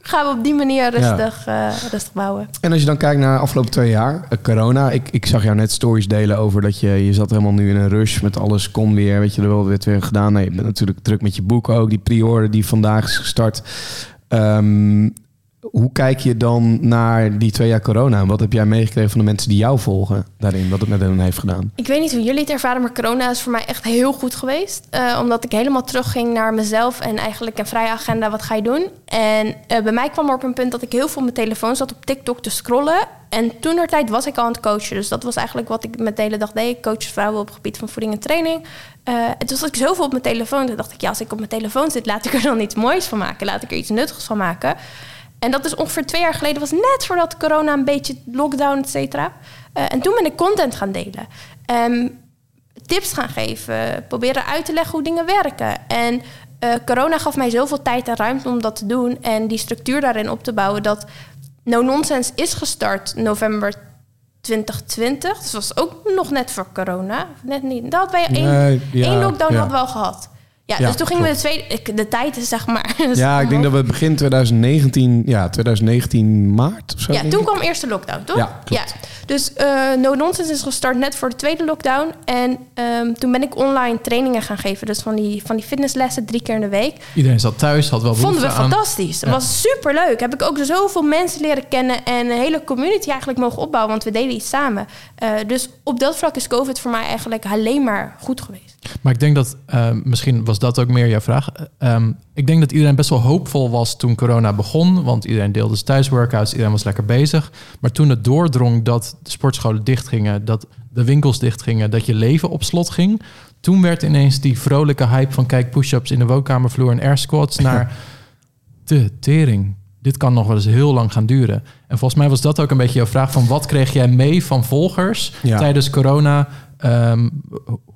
gaan we op die manier rustig, eh, rustig bouwen.
En als je dan kijkt naar de afgelopen twee jaar, eh, corona. Ik, ik zag jou net stories delen over dat je, je zat helemaal nu in een rush met alles kon weer. Weet je, er wel werd weer gedaan. Nee, je bent natuurlijk druk met je boek ook. Die pre-order die vandaag is gestart. Ehm, hoe kijk je dan naar die twee jaar corona? Wat heb jij meegekregen van de mensen die jou volgen daarin? Wat het met hen heeft gedaan?
Ik weet niet hoe jullie het ervaren, maar corona is voor mij echt heel goed geweest. Eh, omdat ik helemaal terugging naar mezelf en eigenlijk een vrije agenda. Wat ga je doen? En eh, bij mij kwam er op een punt dat ik heel veel op mijn telefoon zat op TikTok te scrollen. En toen tijd was ik al aan het coachen. Dus dat was eigenlijk wat ik met de hele dag deed. Ik coach vrouwen op het gebied van voeding en training. Eh en toen zat ik zoveel op mijn telefoon. Toen dacht ik, ja, als ik op mijn telefoon zit, laat ik er dan iets moois van maken. Laat ik er iets nuttigs van maken. En dat is ongeveer twee jaar geleden, was net voordat corona een beetje lockdown, et cetera. Eh, en toen ben ik content gaan delen. Ehm, tips gaan geven. Proberen uit te leggen hoe dingen werken. En eh, corona gaf mij zoveel tijd en ruimte om dat te doen. En die structuur daarin op te bouwen. Dat No Nonsense is gestart november 2020. Dus was ook nog net voor corona. Net niet. Dat hadden wij één,
Nee, ja,
één lockdown
ja.
hadden we al gehad. Ja,
Ja,
dus toen gingen we de tweede... De tijd is zeg maar...
Ja, ik denk dat we begin 2019, ja, 2019 maart of zo.
Ja, toen
ik.
kwam eerst de lockdown, toch?
Ja, klopt.
Dus eh, No Nonsense is gestart net voor de tweede lockdown. En ehm, toen ben ik online trainingen gaan geven. Dus van die, van die fitnesslessen drie keer in de week.
Iedereen zat thuis, had wel
Vonden we
aan.
fantastisch. Het
Ja.
was super leuk. Heb ik ook zoveel mensen leren kennen en een hele community eigenlijk mogen opbouwen, want we deden iets samen. Eh, dus op dat vlak is COVID voor mij eigenlijk alleen maar goed geweest.
Maar ik denk dat, eh, misschien was dat ook meer jouw vraag. Eh, ehm, ik denk dat iedereen best wel hoopvol was toen corona begon. Want iedereen deelde zijn thuisworkouts, iedereen was lekker bezig. Maar toen het doordrong dat de sportscholen dichtgingen, dat de winkels dichtgingen, dat je leven op slot ging. Toen werd ineens die vrolijke hype van kijk push-ups in de woonkamervloer en air squats naar de tering. Dit kan nog wel eens heel lang gaan duren. En volgens mij was dat ook een beetje jouw vraag van wat kreeg jij mee van volgers
Ja.
tijdens corona? Ehm,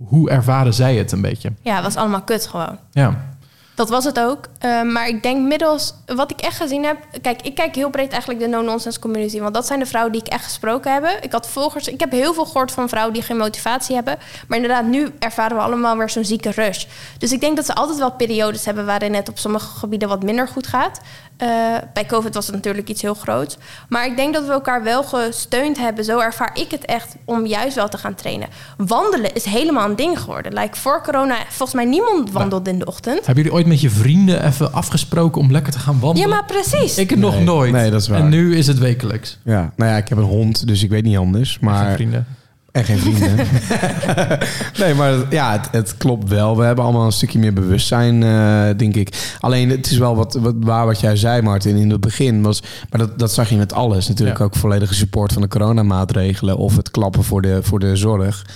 hoe ervaren zij het een beetje?
Ja, het was allemaal kut gewoon.
Ja,
Dat was het ook. Eh, maar ik denk middels wat ik echt gezien heb. Kijk, ik kijk heel breed eigenlijk de no-nonsense community. Want dat zijn de vrouwen die ik echt gesproken heb. Ik had volgers. Ik heb heel veel gehoord van vrouwen die geen motivatie hebben. Maar inderdaad, nu ervaren we allemaal weer zo'n zieke rush. Dus ik denk dat ze altijd wel periodes hebben waarin het op sommige gebieden wat minder goed gaat. Eh, bij COVID was het natuurlijk iets heel groots. Maar ik denk dat we elkaar wel gesteund hebben. Zo ervaar ik het echt om juist wel te gaan trainen. Wandelen is helemaal een ding geworden. Like voor corona, volgens mij niemand wandelde in de ochtend.
Hebben jullie ooit met je vrienden even afgesproken om lekker te gaan
Ja,
wandelen?
maar precies.
Ik nog
Nee,
nooit.
nee, dat is waar.
En nu is het wekelijks.
Ja, nou ja, ik heb een hond, dus ik weet niet anders.
Maar...
Maar,
vrienden.
En geen vrienden. nee, maar ja, het, het klopt wel. We hebben allemaal een stukje meer bewustzijn, eh, denk ik. Alleen het is wel wat, wat waar wat jij zei, Martin, in het begin. Was, maar dat, dat zag je met alles. Natuurlijk
Ja.
ook volledige support van de coronamaatregelen of het klappen voor de, voor de zorg.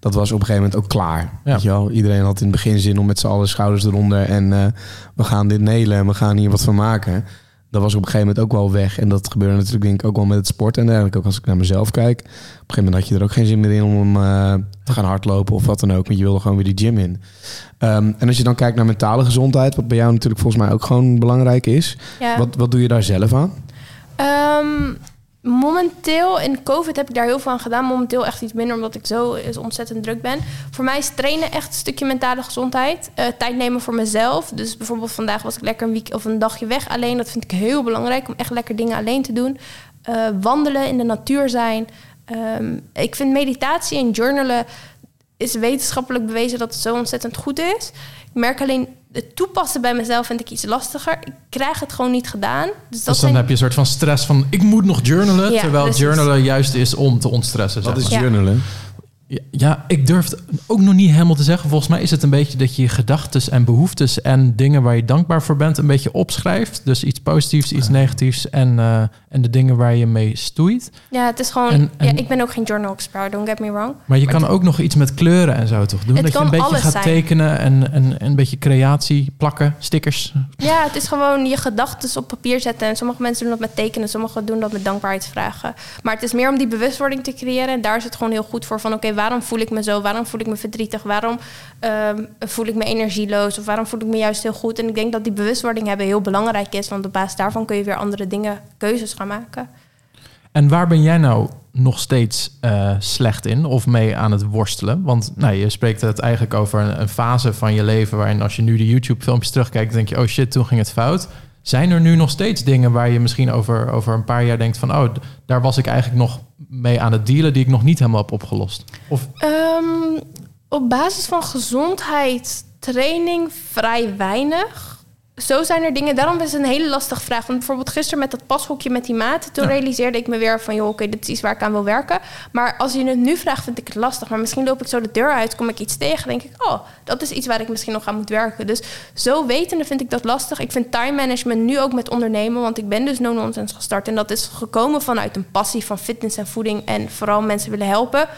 Dat was op een gegeven moment ook klaar.
Ja.
Weet je wel? Iedereen had in het begin zin om met z'n allen schouders eronder. En eh, we gaan dit nelen en we gaan hier wat van maken. Dat was op een gegeven moment ook wel weg. En dat gebeurde natuurlijk denk ik ook wel met het sport. En eigenlijk ook als ik naar mezelf kijk. Op een gegeven moment had je er ook geen zin meer in om eh, te gaan hardlopen of wat dan ook. Want je wilde gewoon weer die gym in. Ehm, en als je dan kijkt naar mentale gezondheid. Wat bij jou natuurlijk volgens mij ook gewoon belangrijk is.
Ja.
Wat, wat doe je daar zelf aan?
Ehm, momenteel, in COVID heb ik daar heel veel aan gedaan. Momenteel echt iets minder, omdat ik zo ontzettend druk ben. Voor mij is trainen echt een stukje mentale gezondheid. Eh, tijd nemen voor mezelf. Dus bijvoorbeeld vandaag was ik lekker een week of een dagje weg alleen. Dat vind ik heel belangrijk, om echt lekker dingen alleen te doen. Eh, wandelen, in de natuur zijn. Ehm, ik vind meditatie en journalen is wetenschappelijk bewezen dat het zo ontzettend goed is. Ik merk alleen, het toepassen bij mezelf vind ik iets lastiger. Ik krijg het gewoon niet gedaan. Dus dat
Dus dan
zijn
heb je een soort van stress van ik moet nog journalen.
Ja,
terwijl
precies.
journalen juist is om te ontstressen.
Wat is journalen?
Ja, ja, ik durf het ook nog niet helemaal te zeggen. Volgens mij is het een beetje dat je je gedachten en behoeftes en dingen waar je dankbaar voor bent een beetje opschrijft. Dus iets positiefs, iets negatiefs en, eh, en de dingen waar je mee stoeit.
Ja, het is gewoon.
En- en-
ja, ik ben ook geen journal expert, don't get me wrong.
Maar je kan ook nog iets met kleuren en zo toch doen?
Het
dat je een beetje gaat
zijn.
tekenen en, en, en een beetje creatie, plakken, stickers.
Ja, het is gewoon je gedachten op papier zetten. En sommige mensen doen dat met tekenen, sommigen doen dat met dankbaarheidsvragen. Maar het is meer om die bewustwording te creëren. En daar is het gewoon heel goed voor. Van oké, waarom voel ik me zo? Waarom voel ik me verdrietig? Waarom ehm, voel ik me energieloos? Of waarom voel ik me juist heel goed? En ik denk dat die bewustwording hebben heel belangrijk is. Want op basis daarvan kun je weer andere dingen, keuzes gaan maken.
En waar ben jij nou nog steeds eh, slecht in of mee aan het worstelen? Want nou, je spreekt het eigenlijk over een, een fase van je leven waarin als je nu de YouTube-filmpjes terugkijkt, denk je, oh shit, toen ging het fout. Zijn er nu nog steeds dingen waar je misschien over, over een paar jaar denkt van, oh, daar was ik eigenlijk nog mee aan het dealen die ik nog niet helemaal heb opgelost? Of
Ehm, op basis van gezondheid, training, vrij weinig. Zo zijn er dingen. Daarom is het een hele lastige vraag. Want bijvoorbeeld gisteren met dat pashokje met die maat... toen
Ja.
realiseerde ik me weer van... joh, oké, dit is iets waar ik aan wil werken. Maar als je het nu vraagt, vind ik het lastig. Maar misschien loop ik zo de deur uit, kom ik iets tegen... denk ik, oh, dat is iets waar ik misschien nog aan moet werken. Dus zo wetende vind ik dat lastig. Ik vind time management nu ook met ondernemen... want ik ben dus No Nonsense gestart. En dat is gekomen vanuit een passie van fitness en voeding... en vooral mensen willen helpen...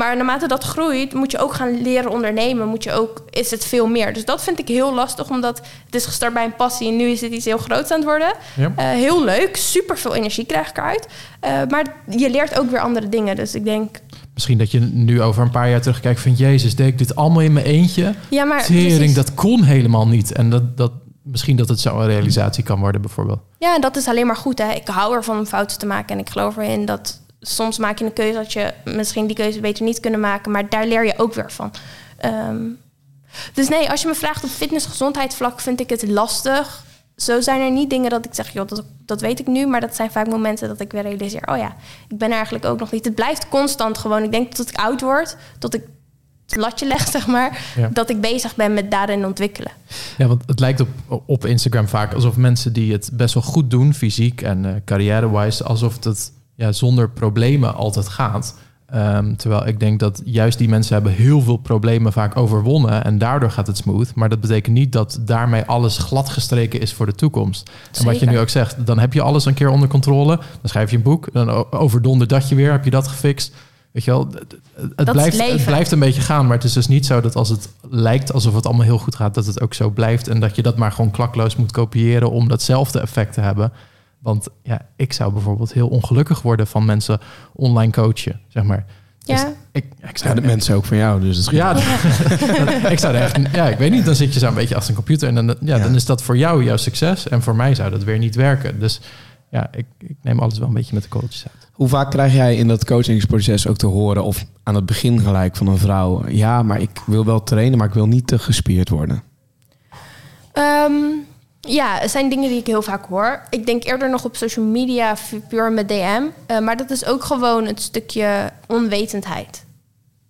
Maar naarmate dat groeit, moet je ook gaan leren ondernemen. Moet je ook, is het veel meer. Dus dat vind ik heel lastig, omdat het is gestart bij een passie en nu is het iets heel groots aan het worden.
Ja.
Eh, heel leuk, super veel energie krijg ik eruit. Eh, maar je leert ook weer andere dingen. Dus ik denk,
misschien dat je nu over een paar jaar terugkijkt van Jezus, deed ik dit allemaal in mijn eentje?
Ja, maar
Tering,
precies.
dat kon helemaal niet. En dat, dat, misschien dat het zo een realisatie kan worden bijvoorbeeld.
Ja, en dat is alleen maar goed. Hè? Ik hou ervan om fouten te maken. En ik geloof erin dat soms maak je een keuze dat je misschien die keuze beter niet kunnen maken. Maar daar leer je ook weer van. Ehm, dus nee, als je me vraagt op fitness gezondheidsvlak vind ik het lastig. Zo zijn er niet dingen dat ik zeg, joh, dat, dat weet ik nu. Maar dat zijn vaak momenten dat ik weer realiseer, oh ja, ik ben er eigenlijk ook nog niet. Het blijft constant gewoon. Ik denk tot ik oud word, tot ik het latje leg, zeg maar.
Ja.
Dat ik bezig ben met daarin ontwikkelen.
Ja, want het lijkt op, op Instagram vaak alsof mensen die het best wel goed doen, fysiek en eh carrière-wise, alsof het ja, zonder problemen altijd gaat. Ehm, terwijl ik denk dat juist die mensen hebben heel veel problemen vaak overwonnen en daardoor gaat het smooth. Maar dat betekent niet dat daarmee alles gladgestreken is voor de toekomst. En wat je nu ook zegt, dan heb je alles een keer onder controle. Dan schrijf je een boek, dan overdonder dat je weer, heb je dat gefixt. Weet je wel, het, blijft, het blijft een beetje gaan, maar het is dus niet zo dat als het lijkt alsof het allemaal heel goed gaat, dat het ook zo blijft en dat je dat maar gewoon klakloos moet kopiëren om datzelfde effect te hebben. Want ja, ik zou bijvoorbeeld heel ongelukkig worden van mensen online coachen, zeg maar. Dus
Ja.
ik, ik
Ja,
zou
de mensen ook van jou, dus is
ja, ik zou er echt, ja, ik weet niet, dan zit je zo een beetje achter een computer en dan, ja,
Ja.
dan is dat voor jou jouw succes en voor mij zou dat weer niet werken. Dus ja, ik, ik neem alles wel een beetje met de coaches uit.
Hoe vaak krijg jij in dat coachingsproces ook te horen, of aan het begin gelijk van een vrouw, ja, maar ik wil wel trainen, maar ik wil niet te gespierd worden?
Ehm, ja, het zijn dingen die ik heel vaak hoor. Ik denk eerder nog op social media, puur met DM. Eh, maar dat is ook gewoon het stukje onwetendheid.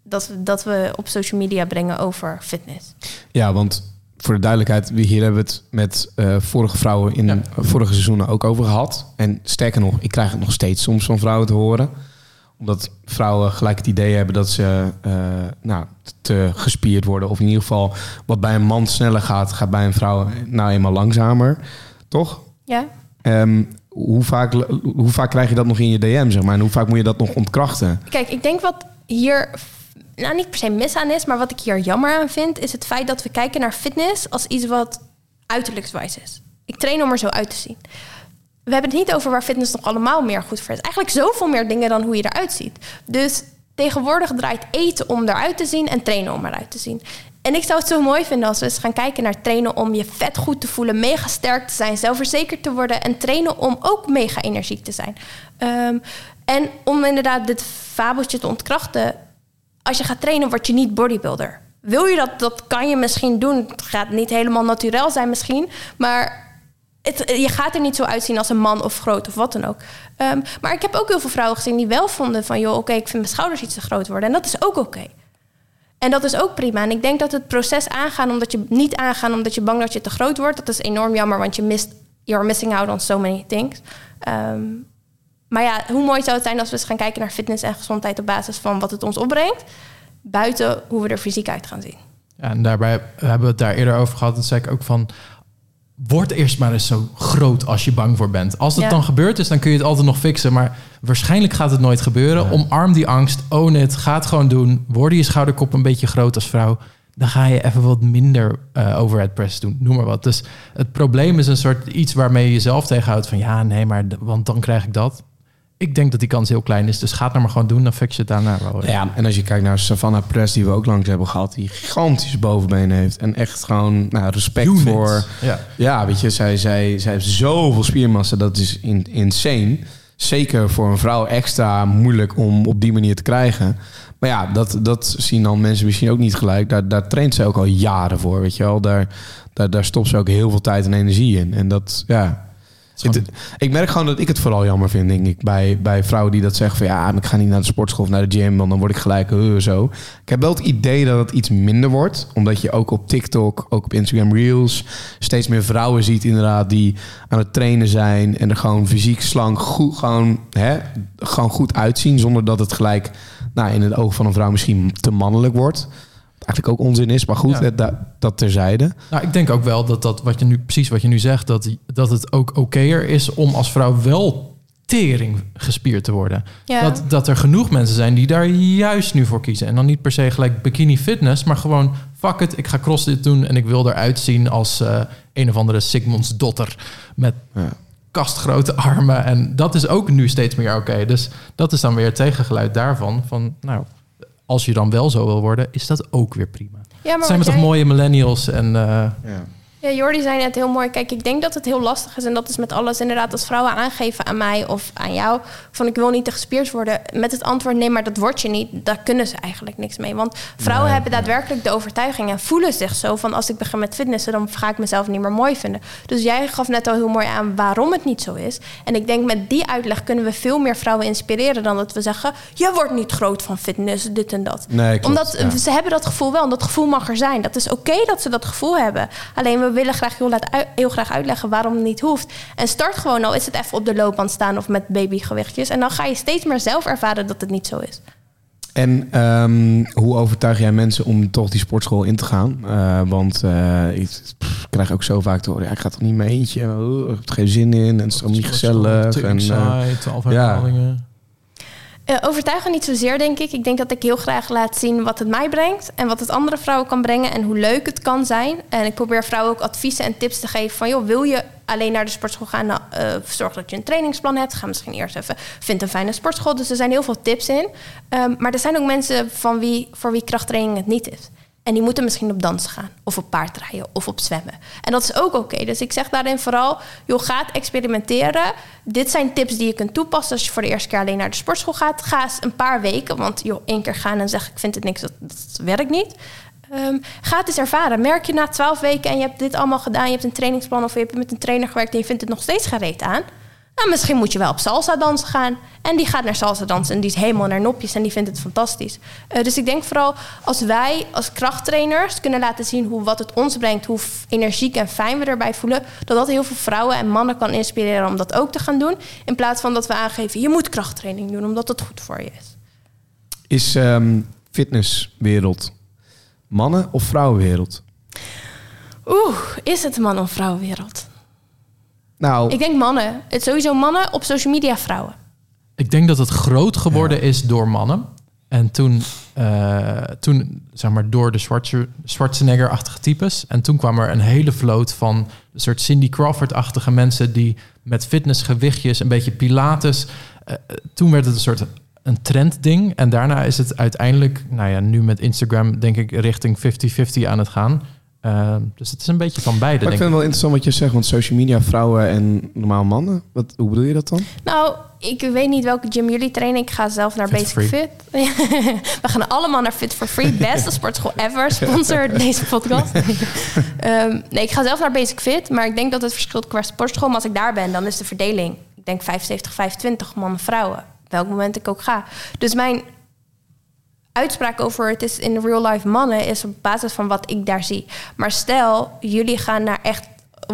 Dat, we- dat we op social media brengen over fitness.
Ja, want voor de duidelijkheid, we- hier hebben we het met eh, vorige vrouwen in
Ja.
vorige seizoenen ook over gehad. En sterker nog, ik krijg het nog steeds soms van vrouwen te horen. Omdat vrouwen gelijk het idee hebben dat ze eh, nou, te gespierd worden. Of in ieder geval, wat bij een man sneller gaat, gaat bij een vrouw nou eenmaal langzamer. Toch?
Ja?
Ehm, hoe, vaak, hoe vaak krijg je dat nog in je DM, zeg maar? En hoe vaak moet je dat nog ontkrachten?
Kijk, ik denk wat hier nou niet per se mis aan is, maar wat ik hier jammer aan vind, is het feit dat we kijken naar fitness als iets wat uiterlijkswijs is. Ik train om er zo uit te zien. We hebben het niet over waar fitness nog allemaal meer goed voor is. Eigenlijk zoveel meer dingen dan hoe je eruit ziet. Dus tegenwoordig draait eten om eruit te zien en trainen om eruit te zien. En ik zou het zo mooi vinden als we eens gaan kijken naar trainen om je vet goed te voelen, mega sterk te zijn, zelfverzekerd te worden en trainen om ook mega energiek te zijn. Ehm, en om inderdaad dit fabeltje te ontkrachten, als je gaat trainen, word je niet bodybuilder. Wil je dat, dat kan je misschien doen. Het gaat niet helemaal natuurlijk zijn misschien, maar het, je gaat er niet zo uitzien als een man of groot of wat dan ook. Ehm, maar ik heb ook heel veel vrouwen gezien die wel vonden van... joh, oké, ik vind mijn schouders iets te groot worden. En dat is ook oké. En dat is ook prima. En ik denk dat het proces aangaan omdat je niet aangaan... omdat je bang dat je te groot wordt... dat is enorm jammer, want je mist... you're missing out on so many things. Ehm, maar ja, hoe mooi zou het zijn als we eens gaan kijken naar fitness en gezondheid... op basis van wat het ons opbrengt... buiten hoe we er fysiek uit gaan zien.
Ja, en daarbij hebben we het daar eerder over gehad. En zei ik ook van, word eerst maar eens zo groot als je bang voor bent. Als het
Ja.
dan gebeurd is, dan kun je het altijd nog fixen. Maar waarschijnlijk gaat het nooit gebeuren. Omarm die angst, own it, ga het gewoon doen. Word je schouderkop een beetje groot als vrouw. Dan ga je even wat minder eh overhead press doen, noem maar wat. Dus het probleem is een soort iets waarmee je jezelf tegenhoudt. Van ja, nee, maar want dan krijg ik dat. Ik denk dat die kans heel klein is. Dus ga het nou maar gewoon doen, dan fix je het daarna wel.
Ja, en als je kijkt naar Savannah Press, die we ook langs hebben gehad, die gigantische bovenbenen heeft. En echt gewoon nou, respect
Unit.
voor.
Ja.
Ja, weet je, zij, zij, zij heeft zoveel spiermassa, dat is in, insane. Zeker voor een vrouw extra moeilijk om op die manier te krijgen. Maar ja, dat, dat zien dan mensen misschien ook niet gelijk. Daar, daar traint ze ook al jaren voor, weet je wel. Daar, daar, daar stopt ze ook heel veel tijd en energie in. En dat, ja... Het- ik merk gewoon dat ik het vooral jammer vind, denk ik. Bij, bij vrouwen die dat zeggen van ja, ik ga niet naar de sportschool of naar de gym, want dan word ik gelijk uh, zo. Ik heb wel het idee dat het iets minder wordt. Omdat je ook op TikTok, ook op Instagram Reels, steeds meer vrouwen ziet inderdaad die aan het trainen zijn en er gewoon fysiek slank goed, gewoon, hè, gewoon goed uitzien. Zonder dat het gelijk nou, in het oog van een vrouw misschien te mannelijk wordt. Eigenlijk ook onzin is, maar goed,
Ja.
hè, dat, dat terzijde.
Nou, ik denk ook wel dat dat wat je nu precies wat je nu zegt, dat, dat het ook okéer is om als vrouw wel tering gespierd te worden.
Ja.
Dat, dat er genoeg mensen zijn die daar juist nu voor kiezen. En dan niet per se gelijk bikini fitness, maar gewoon fuck it, ik ga crossfit doen en ik wil eruit zien als eh, een of andere Sigmunds dotter met
Ja.
kastgrote armen. En dat is ook nu steeds meer oké. Dus dat is dan weer het tegengeluid daarvan. Van, nou, als je dan wel zo wil worden, is dat ook weer prima.
Ja, maar
zijn we toch mooie millennials en eh,
Ja.
Ja, Jordi zei net heel mooi. Kijk, ik denk dat het heel lastig is. En dat is met alles inderdaad als vrouwen aangeven aan mij of aan jou. Van ik wil niet te gespierd worden. Met het antwoord nee, maar dat word je niet. Daar kunnen ze eigenlijk niks mee. Want vrouwen
Nee,
hebben daadwerkelijk de overtuiging en voelen zich zo van als ik begin met fitnessen, dan ga ik mezelf niet meer mooi vinden. Dus jij gaf net al heel mooi aan waarom het niet zo is. En ik denk met die uitleg kunnen we veel meer vrouwen inspireren dan dat we zeggen: je wordt niet groot van fitness, dit en dat.
Nee, klopt,
Omdat
ja.
ze hebben dat gevoel wel en dat gevoel mag er zijn. Dat is oké dat ze dat gevoel hebben. Alleen we willen graag heel, laat heel graag uitleggen waarom het niet hoeft. En start gewoon al, is het even op de loopband staan of met babygewichtjes. En dan ga je steeds meer zelf ervaren dat het niet zo is.
En ehm, hoe overtuig jij mensen om toch die sportschool in te gaan? Eh, want eh, ik pff, krijg ook zo vaak te horen, ja, ik ga toch niet mijn eentje, ik heb er geen zin in en het is niet gezellig.
Te
En,
saai, twaalf
ja.
Eh, overtuigen niet zozeer, denk ik. Ik denk dat ik heel graag laat zien wat het mij brengt en wat het andere vrouwen kan brengen en hoe leuk het kan zijn. En ik probeer vrouwen ook adviezen en tips te geven van, joh, wil je alleen naar de sportschool gaan? Nou, eh, zorg dat je een trainingsplan hebt. Ga misschien eerst even, vind een fijne sportschool. Dus er zijn heel veel tips in. Ehm, maar er zijn ook mensen van wie, voor wie krachttraining het niet is. En die moeten misschien op dansen gaan, of op paardrijden, of op zwemmen. En dat is ook oké. Dus ik zeg daarin vooral, joh, ga experimenteren. Dit zijn tips die je kunt toepassen als je voor de eerste keer alleen naar de sportschool gaat. Ga eens een paar weken, want joh, één keer gaan en zeggen ik vind het niks, dat, dat werkt niet. Ehm, ga het eens ervaren. Merk je na twaalf weken en je hebt dit allemaal gedaan, je hebt een trainingsplan of je hebt met een trainer gewerkt en je vindt het nog steeds gereed aan. Nou, misschien moet je wel op salsa dansen gaan. En die gaat naar salsa dansen en die is helemaal naar nopjes en die vindt het fantastisch. Eh, dus ik denk vooral als wij als krachttrainers kunnen laten zien hoe wat het ons brengt, hoe energiek en fijn we erbij voelen, dat dat heel veel vrouwen en mannen kan inspireren om dat ook te gaan doen. In plaats van dat we aangeven, je moet krachttraining doen omdat het goed voor je is.
Is ehm, fitnesswereld mannen- of vrouwenwereld?
Oeh, is het man- of vrouwenwereld?
Nou,
Ik denk mannen. Het sowieso mannen op social media vrouwen.
Ik denk dat het groot geworden is door mannen. En toen, eh, toen zeg maar, door de Schwarze- Schwarzenegger-achtige types. En toen kwam er een hele vloot van een soort Cindy Crawford-achtige mensen... die met fitnessgewichtjes, een beetje pilates... eh, toen werd het een soort een trendding. En daarna is het uiteindelijk, nou ja, nu met Instagram... denk ik richting 50-50 aan het gaan. Eh, dus het is een beetje van beide,
maar ik vind
ik.
het wel interessant wat je zegt, want social media, vrouwen en normaal mannen. Wat, hoe bedoel je dat dan?
Nou, ik weet niet welke gym jullie trainen. Ik ga zelf naar
Fit
Basic Fit. We gaan allemaal naar Fit for Free. Beste sportschool ever. Sponsor deze podcast. Ehm, nee, ik ga zelf naar Basic Fit. Maar ik denk dat het verschilt qua sportschool. Maar als ik daar ben, dan is de verdeling... Ik denk 75, 25 mannen, vrouwen. Welk moment ik ook ga. Dus mijn uitspraak over het is in real life mannen... is op basis van wat ik daar zie. Maar stel, jullie gaan naar echt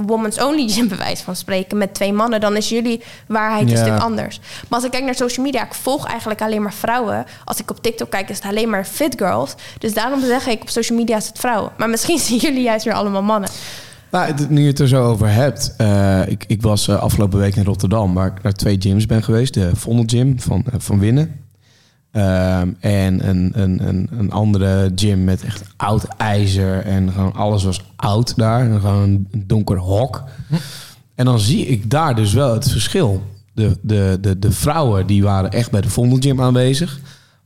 woman's only gym bewijs van spreken met twee mannen, dan is jullie waarheid
Ja.
een stuk anders. Maar als ik kijk naar social media, ik volg eigenlijk alleen maar vrouwen. Als ik op TikTok kijk, is het alleen maar fit girls. Dus daarom zeg ik op social media is het vrouwen. Maar misschien zien jullie juist weer allemaal mannen.
Nou, nu je het er zo over hebt. eh, ik, ik was eh, afgelopen week in Rotterdam, waar ik naar twee gyms ben geweest. De Vondel Gym van, eh, van Winnen. Ehm, en een, een, een, een andere gym met echt oud ijzer. En gewoon alles was oud daar. En gewoon een donker hok. En dan zie ik daar dus wel het verschil. De, de, de, de vrouwen die waren echt bij de Vondel Gym aanwezig.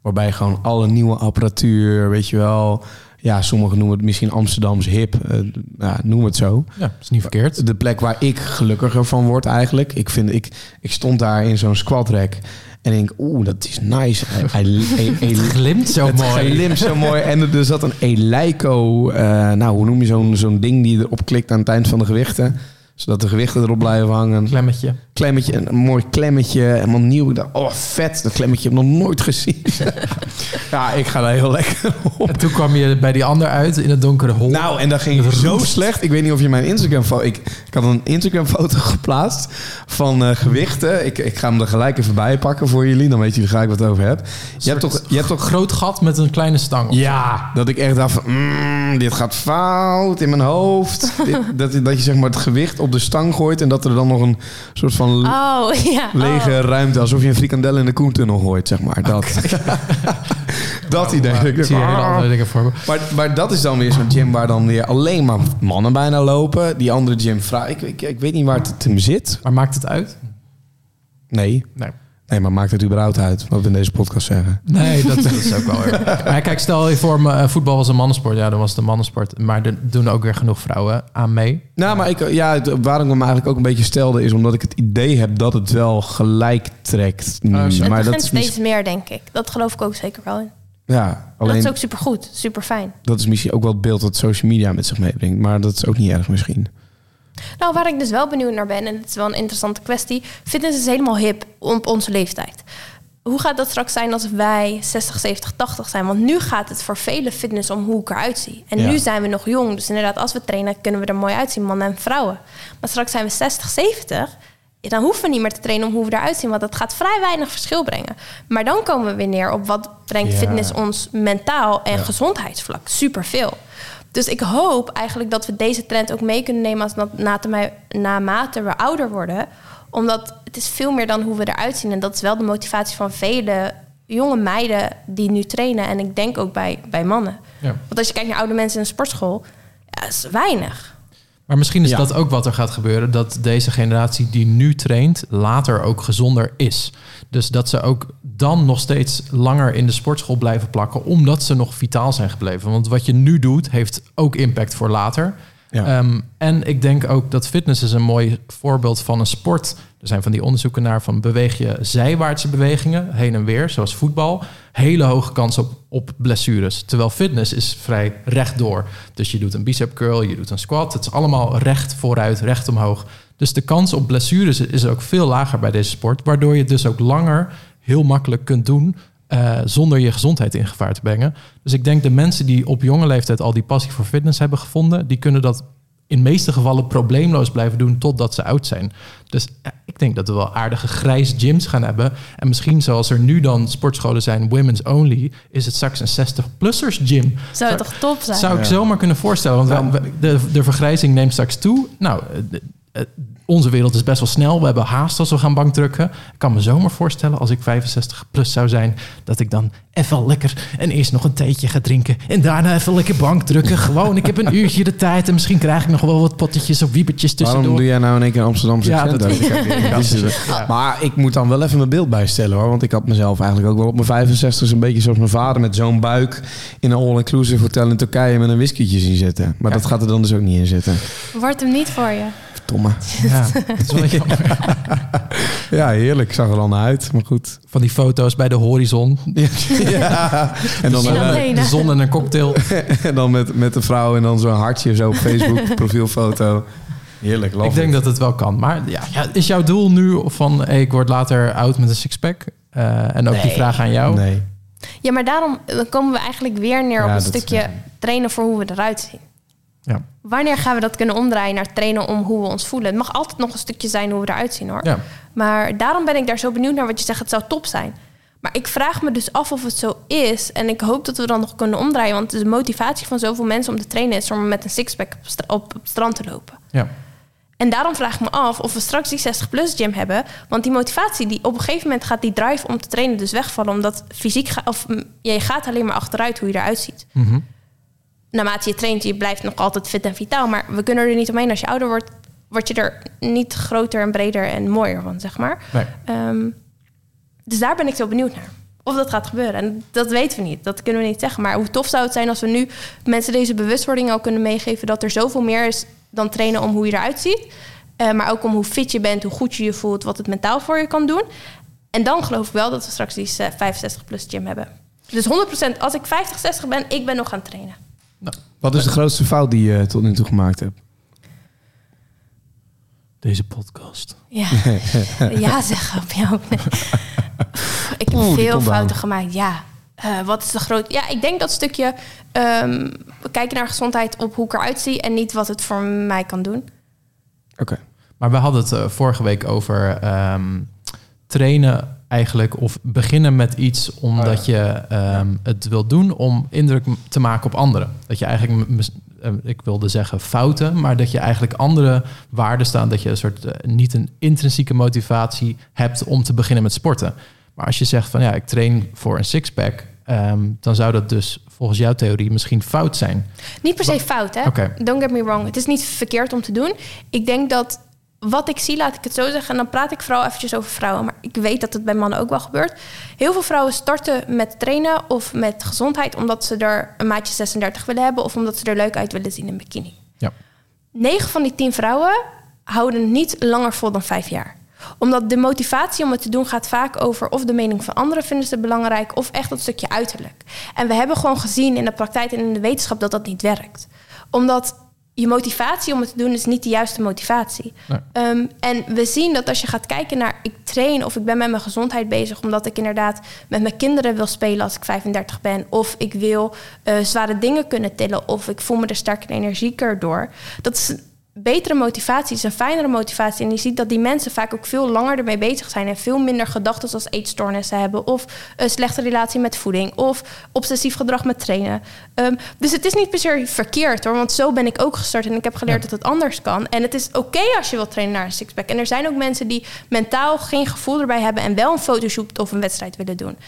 Waarbij gewoon alle nieuwe apparatuur, weet je wel. Ja, sommigen noemen het misschien Amsterdams hip. eh, ja, noem het zo.
Ja, is niet verkeerd.
De plek waar ik gelukkiger van word eigenlijk. Ik, vind, ik, ik stond daar in zo'n squat rack. En ik denk, oeh, dat is nice. Hij, hij, hij- hij-
Het glimt zo
het
mooi.
glimt zo mooi. En er zat een Eleiko, eh, nou hoe noem je zo'n zo'n ding die erop klikt aan het eind van de gewichten. Zodat de gewichten erop blijven hangen.
Klemmetje.
Klemmetje, een mooi klemmetje. Helemaal nieuw. Ik dacht, oh vet, dat klemmetje heb ik nog nooit gezien. ja, ik ga daar heel lekker op.
En toen kwam je bij die ander uit in het donkere hol.
Nou, en dat ging zo slecht. Ik weet niet of je mijn Instagram foto. Ik, ik had een Instagram foto geplaatst van eh, gewichten. Ik, ik ga hem er gelijk even bij pakken voor jullie. Dan weten jullie gelijk wat ik het over heb. Je hebt toch, je hebt toch
groot gat met een kleine stang.
ja, dat ik echt dacht van, mm, dit gaat fout in mijn hoofd. Dit- dat, dat je zeg maar het gewicht op de stang gooit en dat er dan nog een soort van
Oh, ja.
lege
Oh.
ruimte, alsof je een frikandel in de koentunnel gooit, zeg maar. Dat, dat idee.
Maar
Ik
ik zie
dacht,
hele andere dingen voor me.
Maar, maar dat is dan weer zo'n gym waar dan weer alleen maar mannen bijna lopen. Die andere gym vrouwen. Ik, ik, ik weet niet waar het hem zit.
Maar maakt het uit?
Nee.
Nee.
Nee, maar maakt het überhaupt uit wat we in deze podcast zeggen?
Nee, dat, dat is ook wel weer. Maar kijk, stel je voor, me, eh, voetbal was een mannensport. Ja, dan was het een mannensport. Maar er doen ook weer genoeg vrouwen aan mee.
Nou, maar ik, ja, het- waarom ik hem eigenlijk ook een beetje stelde... is omdat ik het idee heb dat het wel gelijk trekt. nu.
Oh.
Het
maar dat is mis-
steeds meer, denk ik. Dat geloof ik ook zeker wel in.
Ja,
En
alleen
dat is ook supergoed, super fijn.
dat is misschien ook wel het beeld dat social media met zich meebrengt. Maar dat is ook niet erg misschien.
Nou, waar ik dus wel benieuwd naar ben, en het is wel een interessante kwestie. Fitness is helemaal hip op onze leeftijd. Hoe gaat dat straks zijn als wij 60, 70, 80 zijn? Want nu gaat het voor vele fitness om hoe ik eruit zie. En
Ja.
nu zijn we nog jong. Dus inderdaad, als we trainen, kunnen we er mooi uitzien, mannen en vrouwen. Maar straks zijn we 60, 70. ja, Dan hoeven we niet meer te trainen om hoe we eruit zien. Want dat gaat vrij weinig verschil brengen. Maar dan komen we weer neer op wat brengt
Ja.
fitness ons mentaal en gezondheidsvlak. Superveel. Dus ik hoop eigenlijk dat we deze trend ook mee kunnen nemen als naarmate naarmate we ouder worden. Omdat het is veel meer dan hoe we eruit zien. En dat is wel de motivatie van vele jonge meiden die nu trainen. En ik denk ook bij, bij mannen.
Ja.
Want als je kijkt naar oude mensen in een sportschool, ja, is weinig.
Maar misschien is
Ja.
dat ook wat er gaat gebeuren. Dat deze generatie die nu traint, later ook gezonder is. Dus dat ze ook dan nog steeds langer in de sportschool blijven plakken. Omdat ze nog vitaal zijn gebleven. Want wat je nu doet, heeft ook impact voor later.
Ja.
Ehm, en ik denk ook dat fitness is een mooi voorbeeld van een sport. Er zijn van die onderzoeken naar van beweeg je zijwaartse bewegingen, heen en weer, zoals voetbal. Hele hoge kans op, op blessures. Terwijl fitness is vrij rechtdoor. Dus je doet een bicep curl, je doet een squat. Het is allemaal recht vooruit, recht omhoog. Dus de kans op blessures is ook veel lager bij deze sport. Waardoor je dus ook langer heel makkelijk kunt doen eh, zonder je gezondheid in gevaar te brengen. Dus ik denk de mensen die op jonge leeftijd al die passie voor fitness hebben gevonden, die kunnen dat in de meeste gevallen probleemloos blijven doen totdat ze oud zijn. Dus ja, ik denk dat we wel aardige grijs gyms gaan hebben. En misschien zoals er nu dan sportscholen zijn, women's only, is het straks een 60-plussers gym.
Zou het toch top zijn?
Zou ik
Ja.
zomaar kunnen voorstellen. Want de, de vergrijzing neemt straks toe. Nou, eh, de- eh, onze wereld is best wel snel. We hebben haast als we gaan bankdrukken. Ik kan me zomaar voorstellen als ik 65 plus zou zijn... dat ik dan even lekker en eerst nog een theetje ga drinken... en daarna even lekker bankdrukken. Gewoon, ik heb een uurtje de tijd... en misschien krijg ik nog wel wat pottetjes of wiebertjes
Waarom
tussendoor.
doe jij nou in één keer Amsterdamse
Ja,
accent
dat-? Ja,
is. Maar ik moet dan wel even mijn beeld bijstellen hoor. Want ik had mezelf eigenlijk ook wel op mijn 65 een beetje zoals mijn vader met zo'n buik in een all-inclusive hotel in Turkije met een whiskytje zien zitten. Maar
Ja.
dat gaat er dan dus ook niet in zitten.
Wordt hem niet voor je.
Verdomme.
Ja, dat is wel jammer.
Ja, heerlijk. Zag er al naar uit. Maar goed.
Van die foto's bij de horizon.
ja. En dan,
dan
eh,
de zon en een cocktail.
en dan met, met de vrouw en dan zo'n hartje zo op Facebook, profielfoto. Heerlijk,
Ik denk
it.
dat het wel kan. Maar ja, ja, is jouw doel nu van hey, ik word later oud met een sixpack? Eh en ook die vraag aan jou.
Nee.
Ja, maar daarom dan komen we eigenlijk weer neer
Ja,
op een stukje trainen voor hoe we eruit zien.
Ja.
Wanneer gaan we dat kunnen omdraaien naar trainen om hoe we ons voelen? Het mag altijd nog een stukje zijn hoe we eruit zien hoor.
Ja.
Maar daarom ben ik daar zo benieuwd naar wat je zegt. Het zou top zijn. Maar ik vraag me dus af of het zo is. En ik hoop dat we dan nog kunnen omdraaien. Want de motivatie van zoveel mensen om te trainen is om met een sixpack op, het strand te lopen.
Ja.
En daarom vraag ik me af of we straks die 60-plus gym hebben. Want die motivatie, die, op een gegeven moment gaat die drive om te trainen dus wegvallen. Omdat fysiek, ga, of mm, je gaat alleen maar achteruit hoe je eruit ziet.
Mhm.
Naarmate je traint, je blijft nog altijd fit en vitaal. Maar we kunnen er niet omheen. Als je ouder wordt, word je er niet groter en breder en mooier van, zeg maar.
Nee.
Ehm, dus daar ben ik zo benieuwd naar. Of dat gaat gebeuren. En dat weten we niet. Dat kunnen we niet zeggen. Maar hoe tof zou het zijn als we nu mensen deze bewustwording al kunnen meegeven... dat er zoveel meer is dan trainen om hoe je eruit ziet. Eh, maar ook om hoe fit je bent, hoe goed je je voelt... wat het mentaal voor je kan doen. En dan geloof ik wel dat we straks die 65-plus gym hebben. Dus 100% als ik 50, 60 ben, ik ben nog gaan trainen.
Wat is de grootste fout die je tot nu toe gemaakt hebt?
Deze podcast.
Ja, ja zeggen op jou. Nee. Ik heb
Oeh, die
veel
komt aan.
fouten gemaakt, ja. Eh, wat is de groot... Ja, ik denk dat stukje... ehm, we kijken naar gezondheid op hoe ik eruit zie... en niet wat het voor mij kan doen.
Oké.
Maar we hadden het eh, vorige week over ehm, trainen eigenlijk of beginnen met iets omdat je ehm, het wil doen om indruk te maken op anderen. Dat je eigenlijk, m- mis- eh, ik wilde zeggen fouten, maar dat je eigenlijk andere waarden staan. Dat je een soort eh, niet een intrinsieke motivatie hebt om te beginnen met sporten. Maar als je zegt van ja, ik train voor een sixpack, ehm, dan zou dat dus volgens jouw theorie misschien fout zijn.
Niet per se fout, hè? Don't get me wrong. Het is niet verkeerd om te doen. Ik denk dat wat ik zie, laat ik het zo zeggen, en dan praat ik vooral eventjes over vrouwen, maar ik weet dat het bij mannen ook wel gebeurt. Heel veel vrouwen starten met trainen of met gezondheid omdat ze er een maatje 36 willen hebben of omdat ze er leuk uit willen zien in bikini.
Ja.
9 van die 10 vrouwen houden niet langer vol dan 5 jaar omdat de motivatie om het te doen gaat vaak over of de mening van anderen vinden ze belangrijk of echt dat stukje uiterlijk. En we hebben gewoon gezien in de praktijk en in de wetenschap dat dat niet werkt. Omdat je motivatie om het te doen is niet de juiste motivatie. Ehm, en we zien dat als je gaat kijken naar ik train of ik ben met mijn gezondheid bezig, omdat ik inderdaad met mijn kinderen wil spelen als ik 35 ben, of ik wil uh, zware dingen kunnen tillen, of ik voel me er sterker en energieker door. Dat is betere motivatie, is een fijnere motivatie. En je ziet dat die mensen vaak ook veel langer ermee bezig zijn en veel minder gedachten als eetstoornissen hebben, of een slechte relatie met voeding, of obsessief gedrag met trainen. Um, dus het is niet per se verkeerd hoor, want zo ben ik ook gestart en ik heb geleerd dat het anders kan. En het is oké als je wilt trainen naar een sixpack. En er zijn ook mensen die mentaal geen gevoel erbij hebben en wel een fotoshoot of een wedstrijd willen doen.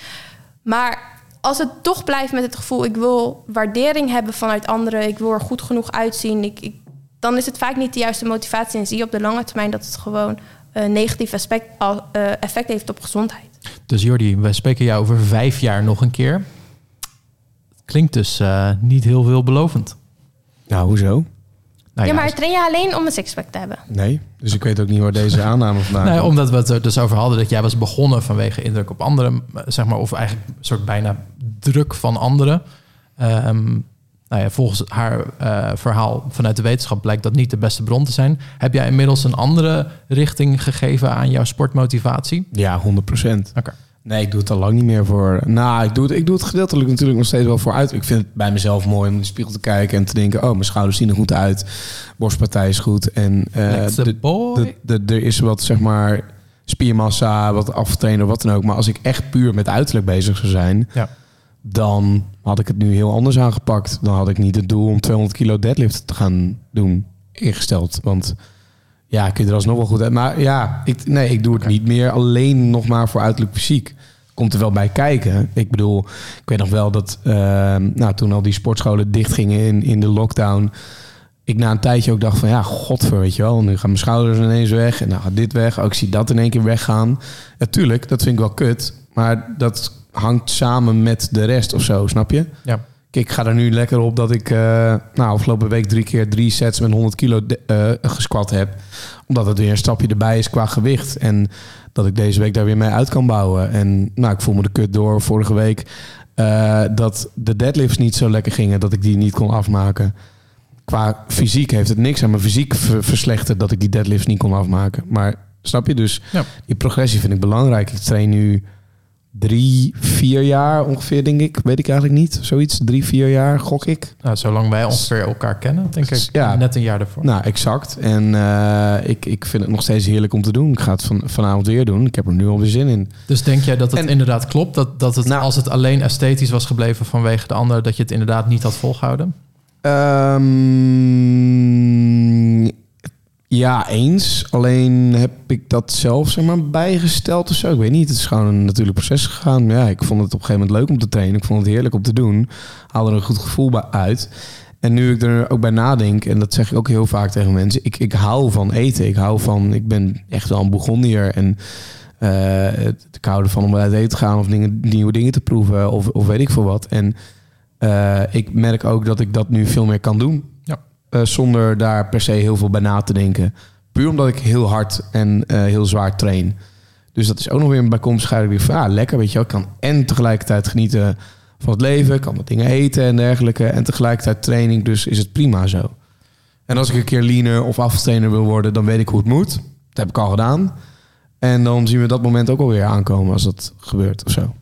Maar als het toch blijft met het gevoel, ik wil waardering hebben vanuit anderen, ik wil er goed genoeg uitzien, ik, ik dan is het vaak niet de juiste motivatie. En zie je op de lange termijn dat het gewoon een negatief aspect, uh, effect heeft op gezondheid.
Dus Jordi, we spreken jou over vijf jaar nog een keer. Klinkt dus uh, niet heel veelbelovend.
Nou, hoezo?
Nou, ja, maar train je alleen om een sixpack te hebben?
Nee, dus ik weet ook niet waar deze aanname vandaan
nee, Omdat we het er dus over hadden dat jij was begonnen vanwege indruk op anderen, zeg maar, of eigenlijk een soort bijna druk van anderen. Um, nou ja, volgens haar uh, verhaal vanuit de wetenschap blijkt dat niet de beste bron te zijn. Heb jij inmiddels een andere richting gegeven aan jouw sportmotivatie?
Ja, 100 procent. Oké. Nee, ik doe het al lang niet meer voor. Nou, ik doe het, ik doe het gedeeltelijk natuurlijk nog steeds wel voor uit. Ik vind het bij mezelf mooi om in de spiegel te kijken en te denken: oh, mijn schouders zien er goed uit, borstpartij is goed en uh, de, de, de, er is wat zeg maar spiermassa, wat aftrainen, wat dan ook. Maar als ik echt puur met uiterlijk bezig zou zijn, ja dan had ik het nu heel anders aangepakt. Dan had ik niet het doel om 200 kilo deadlift te gaan doen ingesteld. Want ja, kun je er alsnog wel goed uit. Maar ja, ik, nee, ik doe het niet meer alleen nog maar voor uiterlijk fysiek. Komt er wel bij kijken. Ik bedoel, ik weet nog wel dat uh, nou, toen al die sportscholen dichtgingen in, in de lockdown. Ik na een tijdje ook dacht van ja, godver, weet je wel. Nu gaan mijn schouders ineens weg en dan gaat dit weg. Ook oh, zie dat in één keer weggaan. Natuurlijk, dat vind ik wel kut. Maar dat hangt samen met de rest of zo, snap je? Ja. Kijk, ik ga er nu lekker op dat ik uh, nou, afgelopen week drie keer drie sets met 100 kilo uh, gesquat heb. Omdat het weer een stapje erbij is qua gewicht. En dat ik deze week daar weer mee uit kan bouwen. En nou, ik voel me de kut door vorige week. Uh, dat de deadlifts niet zo lekker gingen, dat ik die niet kon afmaken. Qua fysiek heeft het niks aan mijn fysiek verslechterd dat ik die deadlifts niet kon afmaken. Maar snap je? Dus ja. die progressie vind ik belangrijk. Ik train nu drie, vier jaar ongeveer, denk ik. Weet ik eigenlijk niet. Zoiets, drie, vier jaar, gok ik.
Nou, zolang wij ongeveer elkaar kennen, denk ik. Ja, net een jaar ervoor.
Nou, exact. En uh, ik, ik vind het nog steeds heerlijk om te doen. Ik ga het van, vanavond weer doen. Ik heb er nu al weer zin in.
Dus denk jij dat het inderdaad klopt? Dat, dat het, nou, als het alleen esthetisch was gebleven vanwege de ander, dat je het inderdaad niet had volgehouden?
Um, ja, eens. Alleen heb ik dat zelf zeg maar, bijgesteld of zo. Ik weet niet. Het is gewoon een natuurlijk proces gegaan. Ja, ik vond het op een gegeven moment leuk om te trainen. Ik vond het heerlijk om te doen. Haalde er een goed gevoel bij uit. En nu ik er ook bij nadenk, en dat zeg ik ook heel vaak tegen mensen. Ik, ik hou van eten. Ik hou van, ik ben echt wel een Bourgondier. En uh, ik hou ervan om uit eten te gaan of dingen, nieuwe dingen te proeven. Of, of weet ik veel wat. En uh, ik merk ook dat ik dat nu veel meer kan doen. Uh, zonder daar per se heel veel bij na te denken. Puur omdat ik heel hard en uh, heel zwaar train. Dus dat is ook nog weer een bijkomstigheid. weer van, ah, lekker, weet je wel. Ik kan en tegelijkertijd genieten van het leven. kan wat dingen eten en dergelijke. En tegelijkertijd training, dus is het prima zo. En als ik een keer leaner of aftrainer wil worden, dan weet ik hoe het moet. Dat heb ik al gedaan. En dan zien we dat moment ook alweer aankomen als dat gebeurt of zo